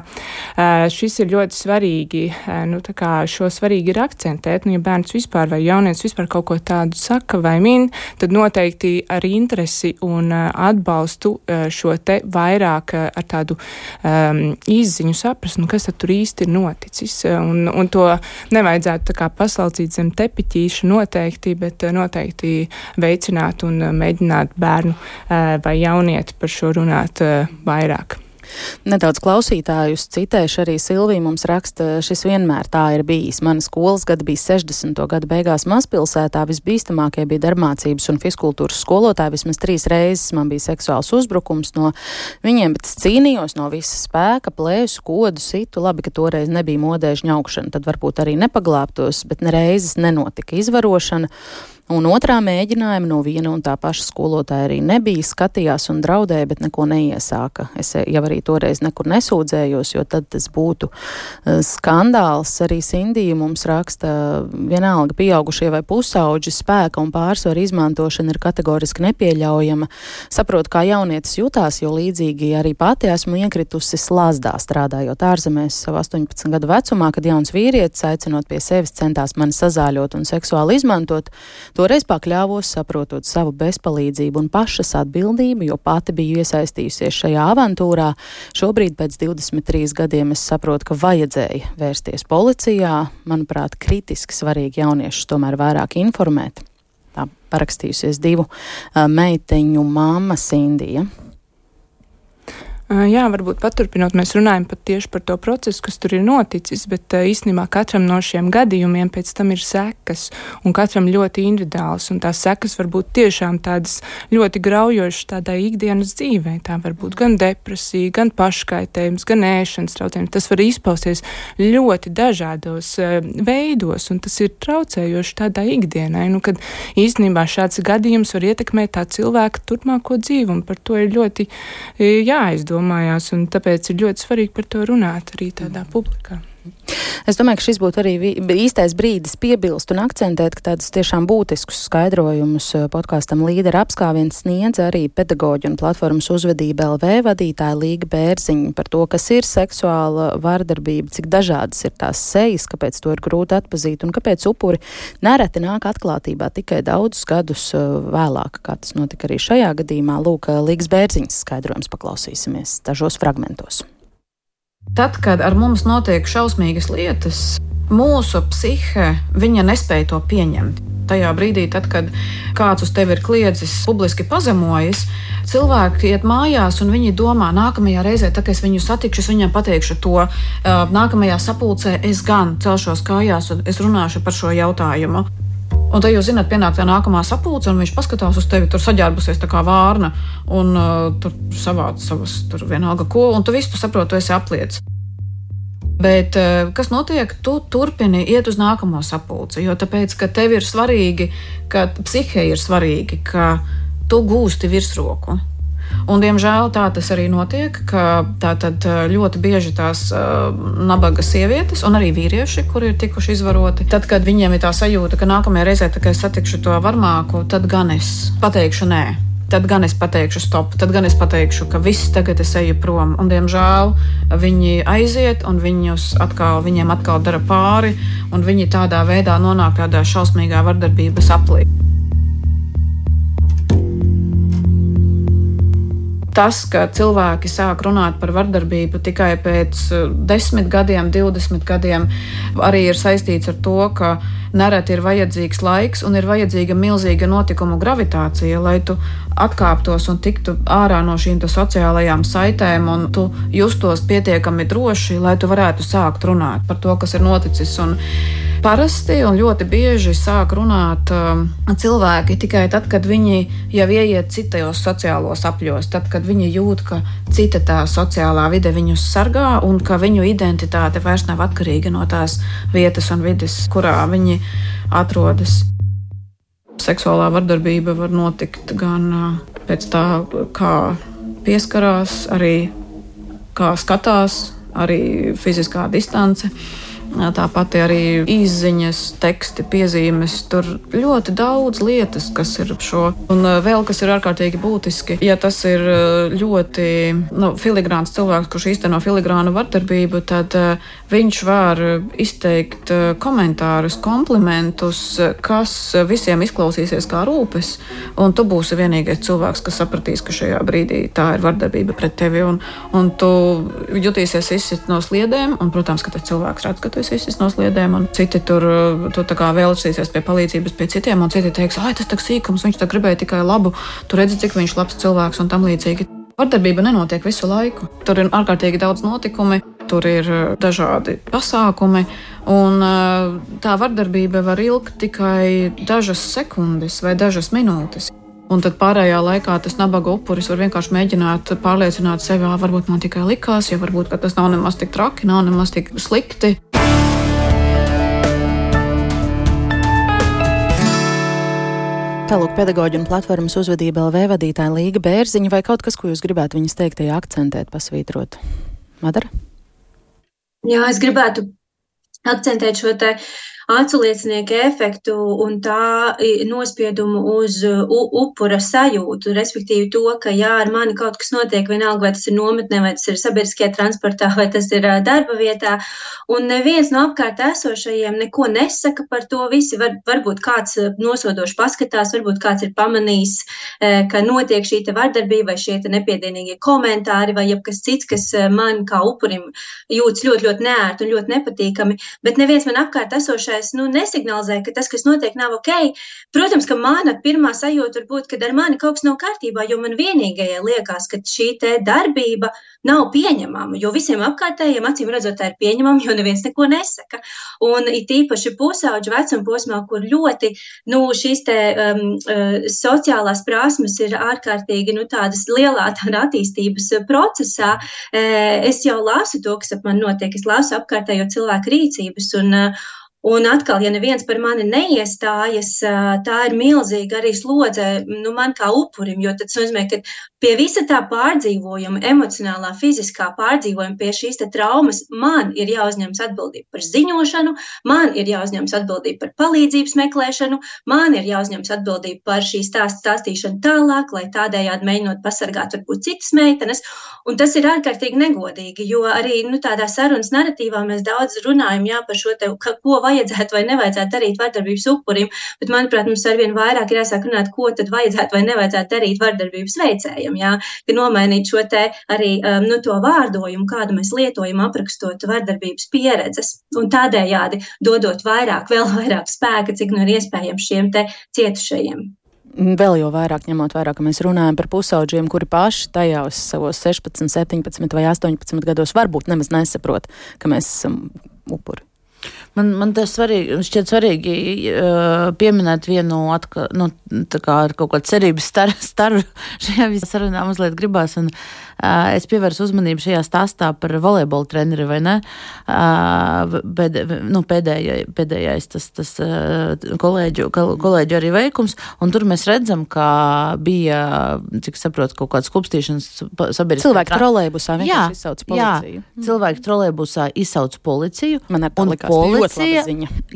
šis ir ļoti svarīgi, nu, šo svarīgi ir akcentēt, nu, ja bērns vispār vai jaunietis vispār kaut ko tādu saka vai min, tad noteikti ar interesi un atbalstu šo te vairāk ar tādu um, izziņu saprast, nu, kas tad tur īsti ir noticis. Un, un to nevajadzētu tā kā paslaucīt zem tepiķīša noteikti, bet noteikti veicināt un mēģināt bērnu vai jaunieti par šo runāt uh, vairāk. Nedaudz klausītājus citēšu arī Silvija mums raksta, šis vienmēr tā ir bijis. Mana skolas gada bija 60. gada beigās mazpilsētā, visbīstamākie bija darbmācības un fiskultūras skolotāji, vismaz trīs reizes man bija seksuāls uzbrukums no viņiem, bet es cīnījos no visa spēka, plēsu, kodu, situ, labi, ka toreiz nebija modēžu ņaukšana, tad varbūt arī nepaglābtos, bet nereizes nenotika izvarošana. Un otrā mēģinājuma no viena un tā paša skolotāja arī nebija, skatījās un draudēja, bet neko neiesāka. Es jau arī toreiz nekur nesūdzējos, jo tad tas būtu uh, skandāls. Arī Sindija mums raksta, vienalga pieaugušie vai pusauģi spēka un pārsvaru izmantošana ir kategoriski nepieļaujama. Saprotu, kā jaunietis jutās, jo līdzīgi arī pati esmu iekritusi slazdā strādājot ārzemēs savu 18 gadu vecumā, kad jauns vīrietis aicinot pie sevis centās mani sazāļot un seksuāli izmantot. Toreiz pakļāvos, saprotot savu bezpalīdzību un pašas atbildību, jo pati biju iesaistījusies šajā avantūrā. Šobrīd, pēc 23 gadiem, es saprotu, ka vajadzēja vērsties policijā. Manuprāt, kritiski svarīgi jauniešus tomēr vairāk informēt. Tā parakstījusies divu meiteņu māma Sindija. Jā, varbūt paturpinot, mēs runājam pat tieši par to procesu, kas tur ir noticis, bet īstenībā katram no šiem gadījumiem pēc tam ir sekas, un katram ļoti individuāls, un tās sekas var būt tiešām tādas ļoti graujošas tādai ikdienas dzīvē. Tā var būt gan depresija, gan paškaitējums, gan ēšanas traucējums. Tas var izpausties ļoti dažādos veidos, un tas ir traucējoši tādai ikdienai, nu, kad īstenībā šāds gadījums var ietekmēt tā cilvēka turpmāko dzīvi, un par to ir ļoti jāizdomā jāizdomājās, un tāpēc ir ļoti svarīgi par to runāt arī tādā publikā. Es domāju, ka šis būtu arī īstais brīdis piebilst un akcentēt, ka tādus tiešām būtiskus skaidrojumus podkāstam līdera apskāviens sniedz arī pedagoģi un platformas uzvedība LV vadītāja Līga Bērziņa par to, kas ir seksuāla vardarbība, cik dažādas ir tās sejas, kāpēc to ir grūti atpazīt un kāpēc upuri nereti nāk atklātībā tikai daudzus gadus vēlāk, kā tas notika arī šajā gadījumā. Lūk, Līgas Bērziņas skaidrojums paklausīsimies dažos fragmentos. Tad, kad ar mums notiek šausmīgas lietas, mūsu psihe nespēja to pieņemt. Tajā brīdī, tad, kad kāds uz tevi ir kliedzis, publiski pazemojas, cilvēki iet mājās un viņi domā, nākamajā reizē, kad es viņu satikšu, es viņam pateikšu to. Nākamajā sapulcē es gan celšos kājās un es runāšu par šo jautājumu. Un tad jūs zināt, pienāk tā nākamā sapulce, un viņš paskatās uz tevi, tur saģērbusies kā vārna, un uh, tur savāc savas, tur vienalga ko, un tu visu tu saproti, tu esi apliec. Bet uh, kas notiek? Tu turpini iet uz nākamo sapulci, jo tāpēc, ka tev ir svarīgi, ka psihē ir svarīgi, ka tu gūsti virsroku. Un, diemžēl tā tas arī notiek, ka tātad ļoti bieži tās uh, nabaga sievietes un arī vīrieši, kuri ir tikuši izvaroti, tad, kad viņiem ir tā sajūta, ka nākamajā reizē, kad es satikšu to varmāku, tad gan es pateikšu nē. Tad gan es pateikšu, stop, tad gan es pateikšu, ka viss tagad es eju prom. Un, diemžēl viņi aiziet, un atkal, viņiem atkal dara pāri, un viņi tādā veidā nonāk tādā šausmīgā vardarbības aplī. Tas, ka cilvēki sāk runāt par vardarbību tikai pēc eh, desmit gadiem, divdesmit gadiem, arī ir saistīts ar to, ka nereti ir vajadzīgs laiks un ir vajadzīga milzīga notikumu gravitācija, lai tu atkāptos un tiktu ārā no šīm sociālajām saitēm un tu justos pietiekami droši, lai tu varētu sākt runāt par to, kas ir noticis. Un parasti un ļoti bieži sāk runāt um, cilvēki tikai tad, kad viņi jau ieiet citajos sociālos apļos, tad, kad viņi jūt, ka cita tā sociālā vide viņus sargā un ka viņu identitāte vairs nav atkarīga no tās vietas un vidas, kurā viņi atrodas. Seksuālā vardarbība var notikt gan pēc tā, kā pieskarās, arī kā skatās, arī fiziskā distance. Tāpat arī izziņas, teksti, piezīmes. Tur ļoti daudz lietas, kas ir šo. Un vēl kas ir ārkārtīgi būtiski, ja tas ir ļoti nu, filigrāns cilvēks, kurš īsteno filigrānu vardarbību, tad uh, viņš var izteikt komentārus, komplimentus, kas visiem izklausīsies kā rūpes. Un tu būsi vienīgais cilvēks, kas sapratīs, ka šajā brīdī tā ir vardarbība pret tevi. Un, un tu jutīsies izsist no sliedēm, un, protams, ka tas cilvēks redz, ka tu esi izsist no sliedēm, un citi tur tu vēlēsies pie palīdzības pie citiem, un citi teiks, ah, tas ir sīkums, viņš tā gribēja tikai labu, tu redzi, cik viņš ir labs cilvēks un tam līdzīgi. Vardarbība nenotiek visu laiku. Tur ir ārkārtīgi daudz notikumu, tur ir dažādi pasākumi, un tā vardarbība var ilgt tikai dažas sekundes vai dažas minūtes. Un tad pārējā laikā tas nabaga upuris var vienkārši mēģināt pārliecināt sevi, ka varbūt man tikai likās, ja varbūt tas nav nemaz tik traki, nav nemaz tik slikti. Tālāk pedagoģa un platformas uzvedība LV vadītāja Līga Bērziņa vai kaut kas, ko jūs gribētu viņas teiktajā akcentēt, pasvītrot? Madara? Jā, es gribētu akcentēt šo te acu liecinieku efektu un tā nospiedumu uz upura sajūtu, respektīvi to, ka jā, ar mani kaut kas notiek, vienalga, vai tas ir nometnē, vai tas ir sabiedriskajā transportā, vai tas ir darba vietā, un neviens no apkārt esošajiem neko nesaka par to. Visi var, varbūt kāds nosodoši paskatās, varbūt kāds ir pamanījis, ka notiek šī vardarbība vai šie nepiedienīgie komentāri vai jebkas cits, kas man kā upurim jūtas ļoti, ļoti neērti un ļoti nepatīkami, bet neviens man apkārt esošais otrais nu, nesignalizē, ka tas, kas notiek, nav ok. Protams, ka mana pirmā sajūta var būt, ka ar mani kaut kas nav kārtībā, jo man vienīgajai liekas, ka šī darbība nav pieņemama. Jo visiem apkārtējiem, acīm redzot, tā ir pieņemama, jo neviens neko nesaka. Un it īpaši pusauģu vecuma posmā, kur ļoti nu, šīs te, um, uh, sociālās prasmes ir ārkārtīgi nu, lielā tādā attīstības procesā, uh, es jau lasu to, kas ap mani notiek. Es lasu apkārtējo cilvēku rīcības. Un, uh, Un atkal, ja neviens par mani neiestājas, tā ir milzīga arī slodze nu, man kā upurim, jo tas nozīmē, ka pie visa tā pārdzīvojuma, emocionālā, fiziskā pārdzīvojuma, pie šīs traumas, man ir jāuzņemas atbildība par ziņošanu, man ir jāuzņemas atbildība par palīdzības meklēšanu, man ir jāuzņemas atbildība par šīs stāstu stāstīšanu tālāk, lai tādējādi mēģinot pasargāt varbūt citas meitenes. Un tas ir ārkārtīgi negodīgi, jo arī nu, tādā sarunas narratīvā mēs daudz runājam jā, par šo te, ko vajadzētu vai nevajadzētu darīt vardarbības upurim, bet, manuprāt, mums arvien vairāk ir jāsāk runāt, ko tad vajadzētu vai nevajadzētu darīt vardarbības veicējiem, jā, ka nomainīt šo te arī um, nu, to vārdojumu, kādu mēs lietojam aprakstot vardarbības pieredzes, un tādējādi dodot vairāk, vēl vairāk spēka, cik nu ir iespējams šiem te cietušajiem. Vēl jau vairāk ņemot vērā, ka mēs runājam par pusauģiem, kuri paši tajos savos 16, 17 vai 18 gados varbūt nemaz nesaprot, ka mēs esam upuri. Man, man tas svarīgi, šķiet svarīgi uh, pieminēt vienu atka, nu, tā kā ar kaut kādu cerības staru, [laughs] staru šajā visā sarunā mazliet gribās. Un, uh, es pievērsu uzmanību šajā stāstā par volejbola treneri, vai ne? Bed, nu, pēdējai, pēdējais tas, tas kolēģu, kolēģu arī veikums, un tur mēs redzam, ka bija, cik saprotu, kaut kāds klubstīšanas sabiedriskā. Cilvēki trolēbusā vienkārši izsauc policiju. Jā, cilvēki trolēbusā izsauc policiju. Man ar to likās policija,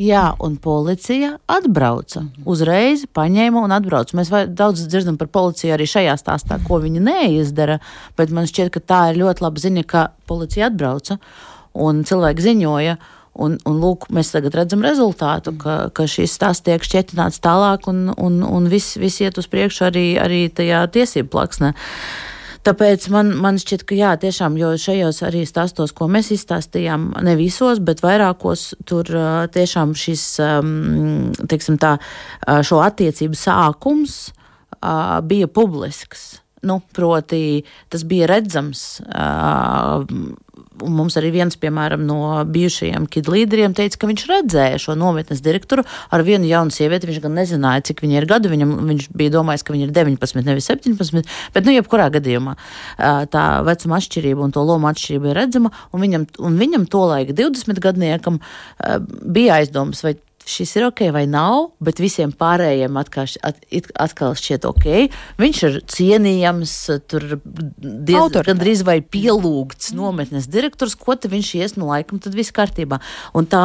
jā, un policija atbrauca. Uzreiz paņēma un atbrauca. Mēs daudz dzirdam par policiju arī šajā stāstā, ko viņi neizdara, bet man šķiet, ka tā ir ļoti laba ziņa, ka policija atbrauca un cilvēki ziņoja. Un, un lūk, mēs tagad redzam rezultātu, ka, ka šis stāsts tiek šķietināts tālāk, un, un, un viss vis iet uz priekšu arī, arī tajā tiesību plaksnē. Tāpēc man, man šķiet, ka jā, tiešām, jo šajos arī stāstos, ko mēs izstāstījām, ne visos, bet vairākos, tur tiešām šis, teiksim tā, šo attiecību sākums bija publisks. Nu, proti, tas bija redzams. Uh, mums arī viens, piemēram, no bijušajiem kid līderiem teica, ka viņš redzēja šo nometnes direktoru ar vienu jaunu sievieti. Viņš gan nezināja, cik viņai ir gadu. Viņam, viņš bija domājis, ka viņa ir 19, nevis 17. Bet, nu, jebkurā gadījumā tā vecuma atšķirība un to lomu atšķirība ir redzama. Un viņam, un viņam to laika 20 gadniekam bija aizdomas, vai šis ir ok vai nav, bet visiem pārējiem atkal, at, atkal šķiet ok. Viņš ir cienījams, tur diezgan gandrīz vai pielūgts nometnes direktors, ko te viņš ies, nu laikam tad viss kārtībā. Un tā,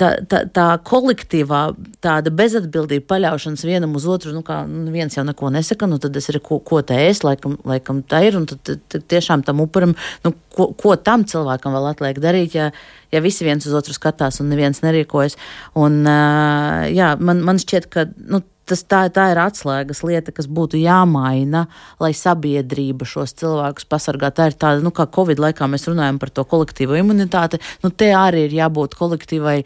tā, tā, tā kolektīvā tāda bezatbildība paļaušanas vienam uz otru, nu kā nu, viens jau neko nesaka, nu tad es arī ko, ko te es, laikam, laikam tā ir, un tad, tad, tad tiešām tam upuram, nu ko, ko tam cilvēkam vēl atliek darīt, ja, ja visi viens uz otru skatās un neviens nerīkojas. Un, uh, jā, man, man šķiet, ka nu, tas tā, tā ir atslēgas lieta, kas būtu jāmaina, lai sabiedrība šos cilvēkus pasargātu. Tā ir tāda, nu, kā Covid laikā mēs runājam par to kolektīvo imunitāti, nu, te arī ir jābūt kolektīvai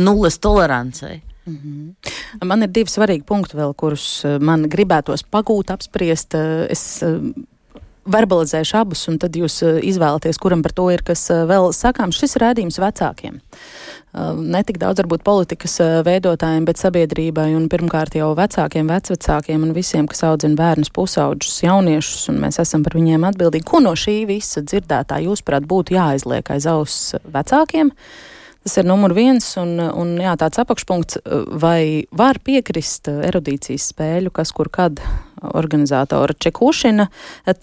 nulles tolerancei. Mm -hmm. Man ir divi svarīgi punkti, vēl, kurus man gribētos pagūt, apspriest. Es verbalizēšu abus, un tad jūs eh, izvēlaties, kuram par to ir kas eh, vēl sakāms. Šis ir rādījums vecākiem. Eh, ne tik daudz varbūt politikas veidotājiem, bet sabiedrībai un pirmkārt jau vecākiem, vecvecākiem un visiem, kas audzina bērnus, pusauģus, jauniešus, un mēs esam par viņiem atbildīgi. Ko no šī visa dzirdētā jūsuprāt būtu jāizliek aiz auss vecākiem? Tas ir numur viens, un, un jā, tāds apakšpunkts, vai var piekrist erudīcijas spēļu, kas kur kad organizatora Čekušina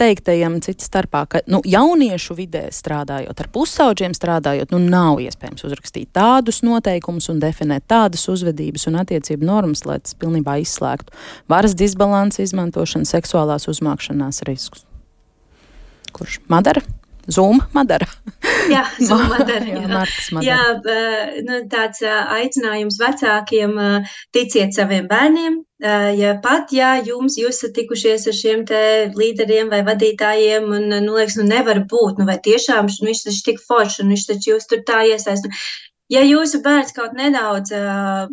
teiktajam cits starpā, ka nu, jauniešu vidē strādājot, ar pusauģiem strādājot, nu, nav iespējams uzrakstīt tādus noteikumus un definēt tādas uzvedības un attiecību normas, lai tas pilnībā izslēgtu varas disbalansu izmantošanu, seksuālās uzmākšanās riskus. Kurš Madara? Zuma Madara. jā, [laughs] Zuma Madara. jā, jā, jā nu, tāds aicinājums vecākiem ticiet saviem bērniem. Ja pat, ja jums, jūs esat tikušies ar šiem te līderiem vai vadītājiem, un, nu, liekas, nu, nevar būt, nu, vai tiešām, nu, viņš taču tik forši, un viņš taču jūs tur tā iesaist. Nu, ja jūsu bērns kaut nedaudz uh,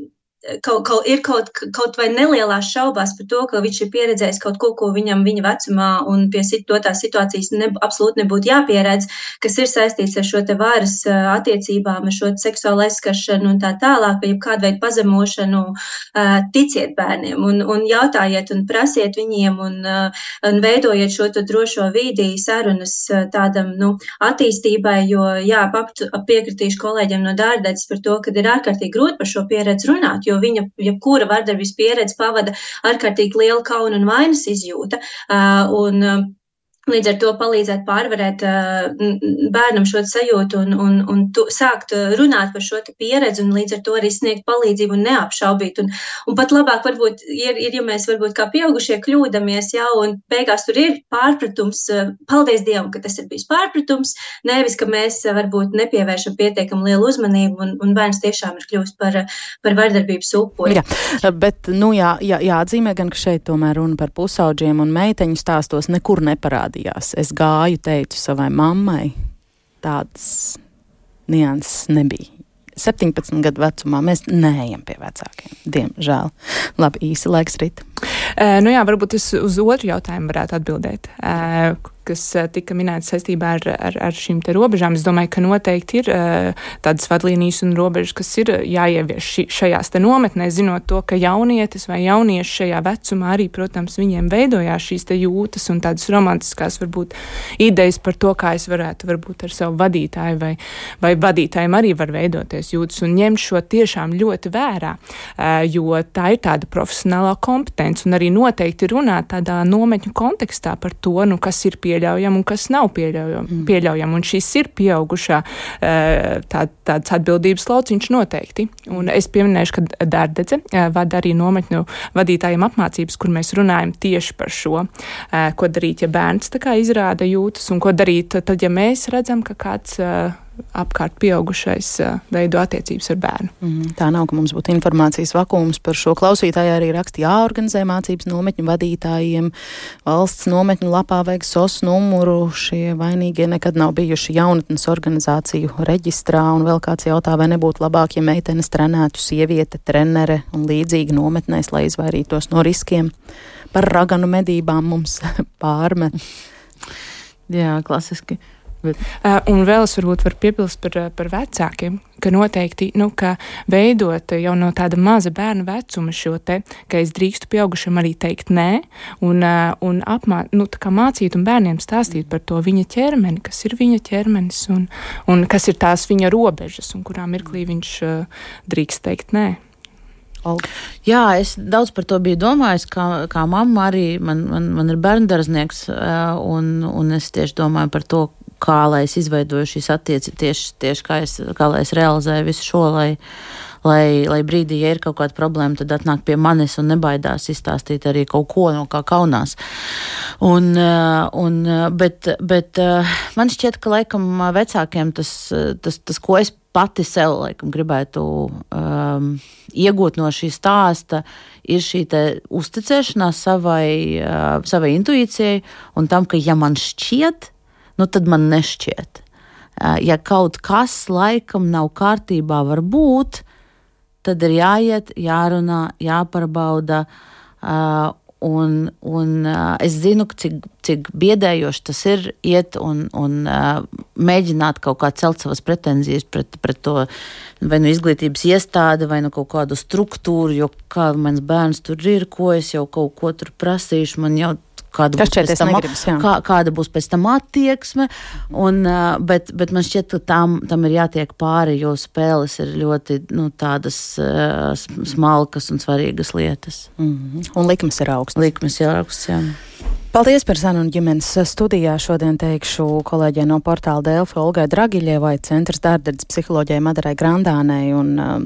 kaut, kaut, ir kaut, kaut vai nelielās šaubās par to, ka viņš ir pieredzējis kaut ko, ko viņam viņa vecumā un pie dotās situācijas ne, absolūti nebūtu jāpieredz, kas ir saistīts ar šo te varas attiecībām, ar šo seksuālu aizskaršanu un tā tālāk, vai kādu veidu pazemošanu, ticiet bērniem un, un jautājiet un prasiet viņiem un, un veidojiet šo drošo vīdi sarunas tādam, nu, attīstībai, jo, jā, piekritīšu kolēģiem no dārdētas par to, ka ir ārkārtīgi grūti par šo pieredzi runāt, jo viņa jebkura vardarbības pieredze pavada ārkārtīgi lielu kaunu un vainas izjūta. Un, Līdz ar to palīdzēt pārvarēt uh, bērnam šo sajūtu un, un, un tu, sākt runāt par šo pieredzi, un līdz ar to arī sniegt palīdzību un neapšaubīt. Un, un pat labāk varbūt ir, ir, ja mēs varbūt kā pieaugušie kļūdāmies jau, un beigās tur ir pārpratums. Paldies Dievam, ka tas ir bijis pārpratums, nevis, ka mēs varbūt nepievēršam pietiekam lielu uzmanību, un, un bērns tiešām ir kļūst par, par vardarbības upuri. Jā, bet, nu jā, jā, jāatzīmē gan, ka šeit tomēr runa par pusauģiem un meiteņu stāstos nekur neparādās parādījās. Es gāju, teicu savai mammai, tādas nianses nebija. 17 gadu vecumā mēs neejam pie vecākiem. Diemžēl. Labi, īsi laiks rīt. Uh, nu jā, varbūt es uz otru jautājumu varētu atbildēt. Uh, kas eh, tika minētas saistībā ar, ar, ar šīm robežām. Es domāju, ka noteikti ir tādas vadlīnijas un robežas, kas ir jāievieš ši, šajās nometnēs, zinot to, ka jaunietis vai jaunieši šajā vecumā arī, protams, viņiem veidojās šīs jūtas un tādas romantiskās varbūt idejas par to, kā es varētu varbūt ar savu vadītāju vai, vai vadītājiem arī var veidoties jūtas un ņemt šo tiešām ļoti vērā, jo tā ir tāda profesionālā kompetence un arī noteikti runāt tādā nometņu kontekstā par to, nu, kas ir pie pieļaujama un kas nav pieļaujama. Mm. pieļaujama. Un šis ir pieaugušā eh, tā, tāds atbildības lauciņš noteikti. Un es pieminēšu, ka Dārdedze eh, vada arī nometņu vadītājiem apmācības, kur mēs runājam tieši par šo, eh, ko darīt, ja bērns izrāda jūtas, un ko darīt tad, ja mēs redzam, ka kāds apkārt pieaugušais veido attiecības ar bērnu. Mm, tā nav, ka mums būtu informācijas vakums par šo. Klausītāji arī raksta, jāorganizē mācības nometņu vadītājiem. Valsts nometņu lapā vajag SOS numuru. Šie vainīgie nekad nav bijuši jaunatnes organizāciju reģistrā. Un vēl kāds jautā, vai nebūtu labāk, ja meitenes trenētu sieviete, trenere un līdzīgi nometnēs, lai izvairītos no riskiem. Par raganu medībām mums [laughs] pārmet. Jā, klasiski. Bet. Uh, un vēl es varbūt varu piebilst par, par vecākiem, ka noteikti, nu, ka veidot jau no tāda maza bērna vecuma šo te, ka es drīkstu pieaugušam arī teikt nē, un, uh, un apmā, nu, mācīt un bērniem stāstīt par to viņa ķermeni, kas ir viņa ķermenis un, un kas ir tās viņa robežas un kurā mirklī viņš uh, drīkst teikt nē. Olga. Jā, es daudz par to biju domājis, kā, kā mamma arī. Man, man, man ir bērngārznieks, un, un es tieši domāju par to, kā lai es izveidoju šīs attiecības, tieši, tieši kā, es, kā lai es realizēju visu šo, lai, lai, lai brīdī, ja ir kaut kāda problēma, tad atnāk pie manis un nebaidās izstāstīt arī kaut ko, no kā kaunās. Un, eh, un, eh, bet, bet eh, man šķiet, ka laikam vecākiem tas, tas, tas ko es pati sev laikam, gribētu um, iegūt no šī stāsta, ir šī uzticēšanās savai, uh, savai intuīcijai un tam, ka ja man šķiet, nu tad man nešķiet. Ja kaut kas laikam nav kārtībā, var būt, tad ir jāiet, jārunā, jāparbauda. Un, un es zinu, cik, cik biedējoši tas ir iet un, un mēģināt kaut kā celt savas pretenzijas pret, pret to vai nu izglītības iestādi, vai nu kaut kādu struktūru, jo kā mans bērns tur ir, ko es jau kaut ko tur prasīšu, man jau kāda būs, pēc tam, negribas, kā, kāda būs pēc tam attieksme. Un, bet, bet man šķiet, ka tam, tam ir jātiek pāri, jo spēles ir ļoti nu, tādas smalkas un svarīgas lietas. Mm -hmm. Un likmes ir augstas. Likmes ir augstas, jā. Paldies par sarunu ģimenes studijā. Šodien teikšu kolēģiem no portāla Delfa Olgai Dragiļievai, centrs dārdardzes psiholoģijai Madarai Grandānei un um,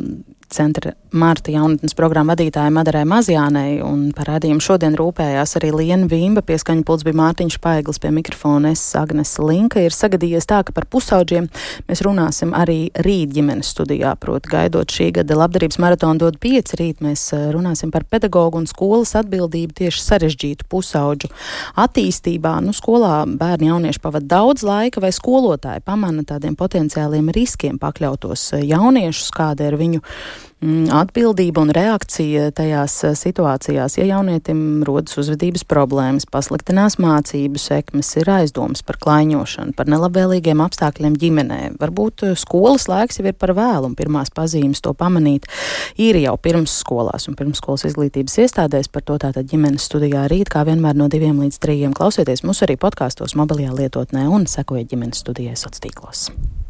centra Mārta jaunatnes programmu vadītāja Madarai Mazjānei, un par rādījumu šodien rūpējās arī Liena Vīmba, pieskaņa pults bija Mārtiņš Paiglis pie mikrofona, es Agnes Linka. Ir sagadījies tā, ka par pusauģiem mēs runāsim arī rīt ģimenes studijā, proti gaidot šī gada labdarības maratonu dod pieci rīt, mēs runāsim par pedagogu un skolas atbildību tieši sarežģītu pusauģu attīstībā. Nu, skolā bērni jaunieši pavada daudz laika, vai skolotāji pamana tādiem potenciāliem riskiem pakļautos jauniešus, kāda ir viņu atbildība un reakcija tajās situācijās. Ja jaunietim rodas uzvedības problēmas, pasliktinās mācību sekmes, ir aizdomas par klaiņošanu, par nelabvēlīgiem apstākļiem ģimenē, varbūt skolas laiks jau ir par vēlu un pirmās pazīmes to pamanīt ir jau pirms skolās un pirmsskolas izglītības iestādēs. Par to tātad ģimenes studijā rīt, kā vienmēr no diviem līdz trījiem. Klausieties mūs arī podkāstos, mobilajā lietotnē un sekojiet ģimenes studijai sociālos tīklos.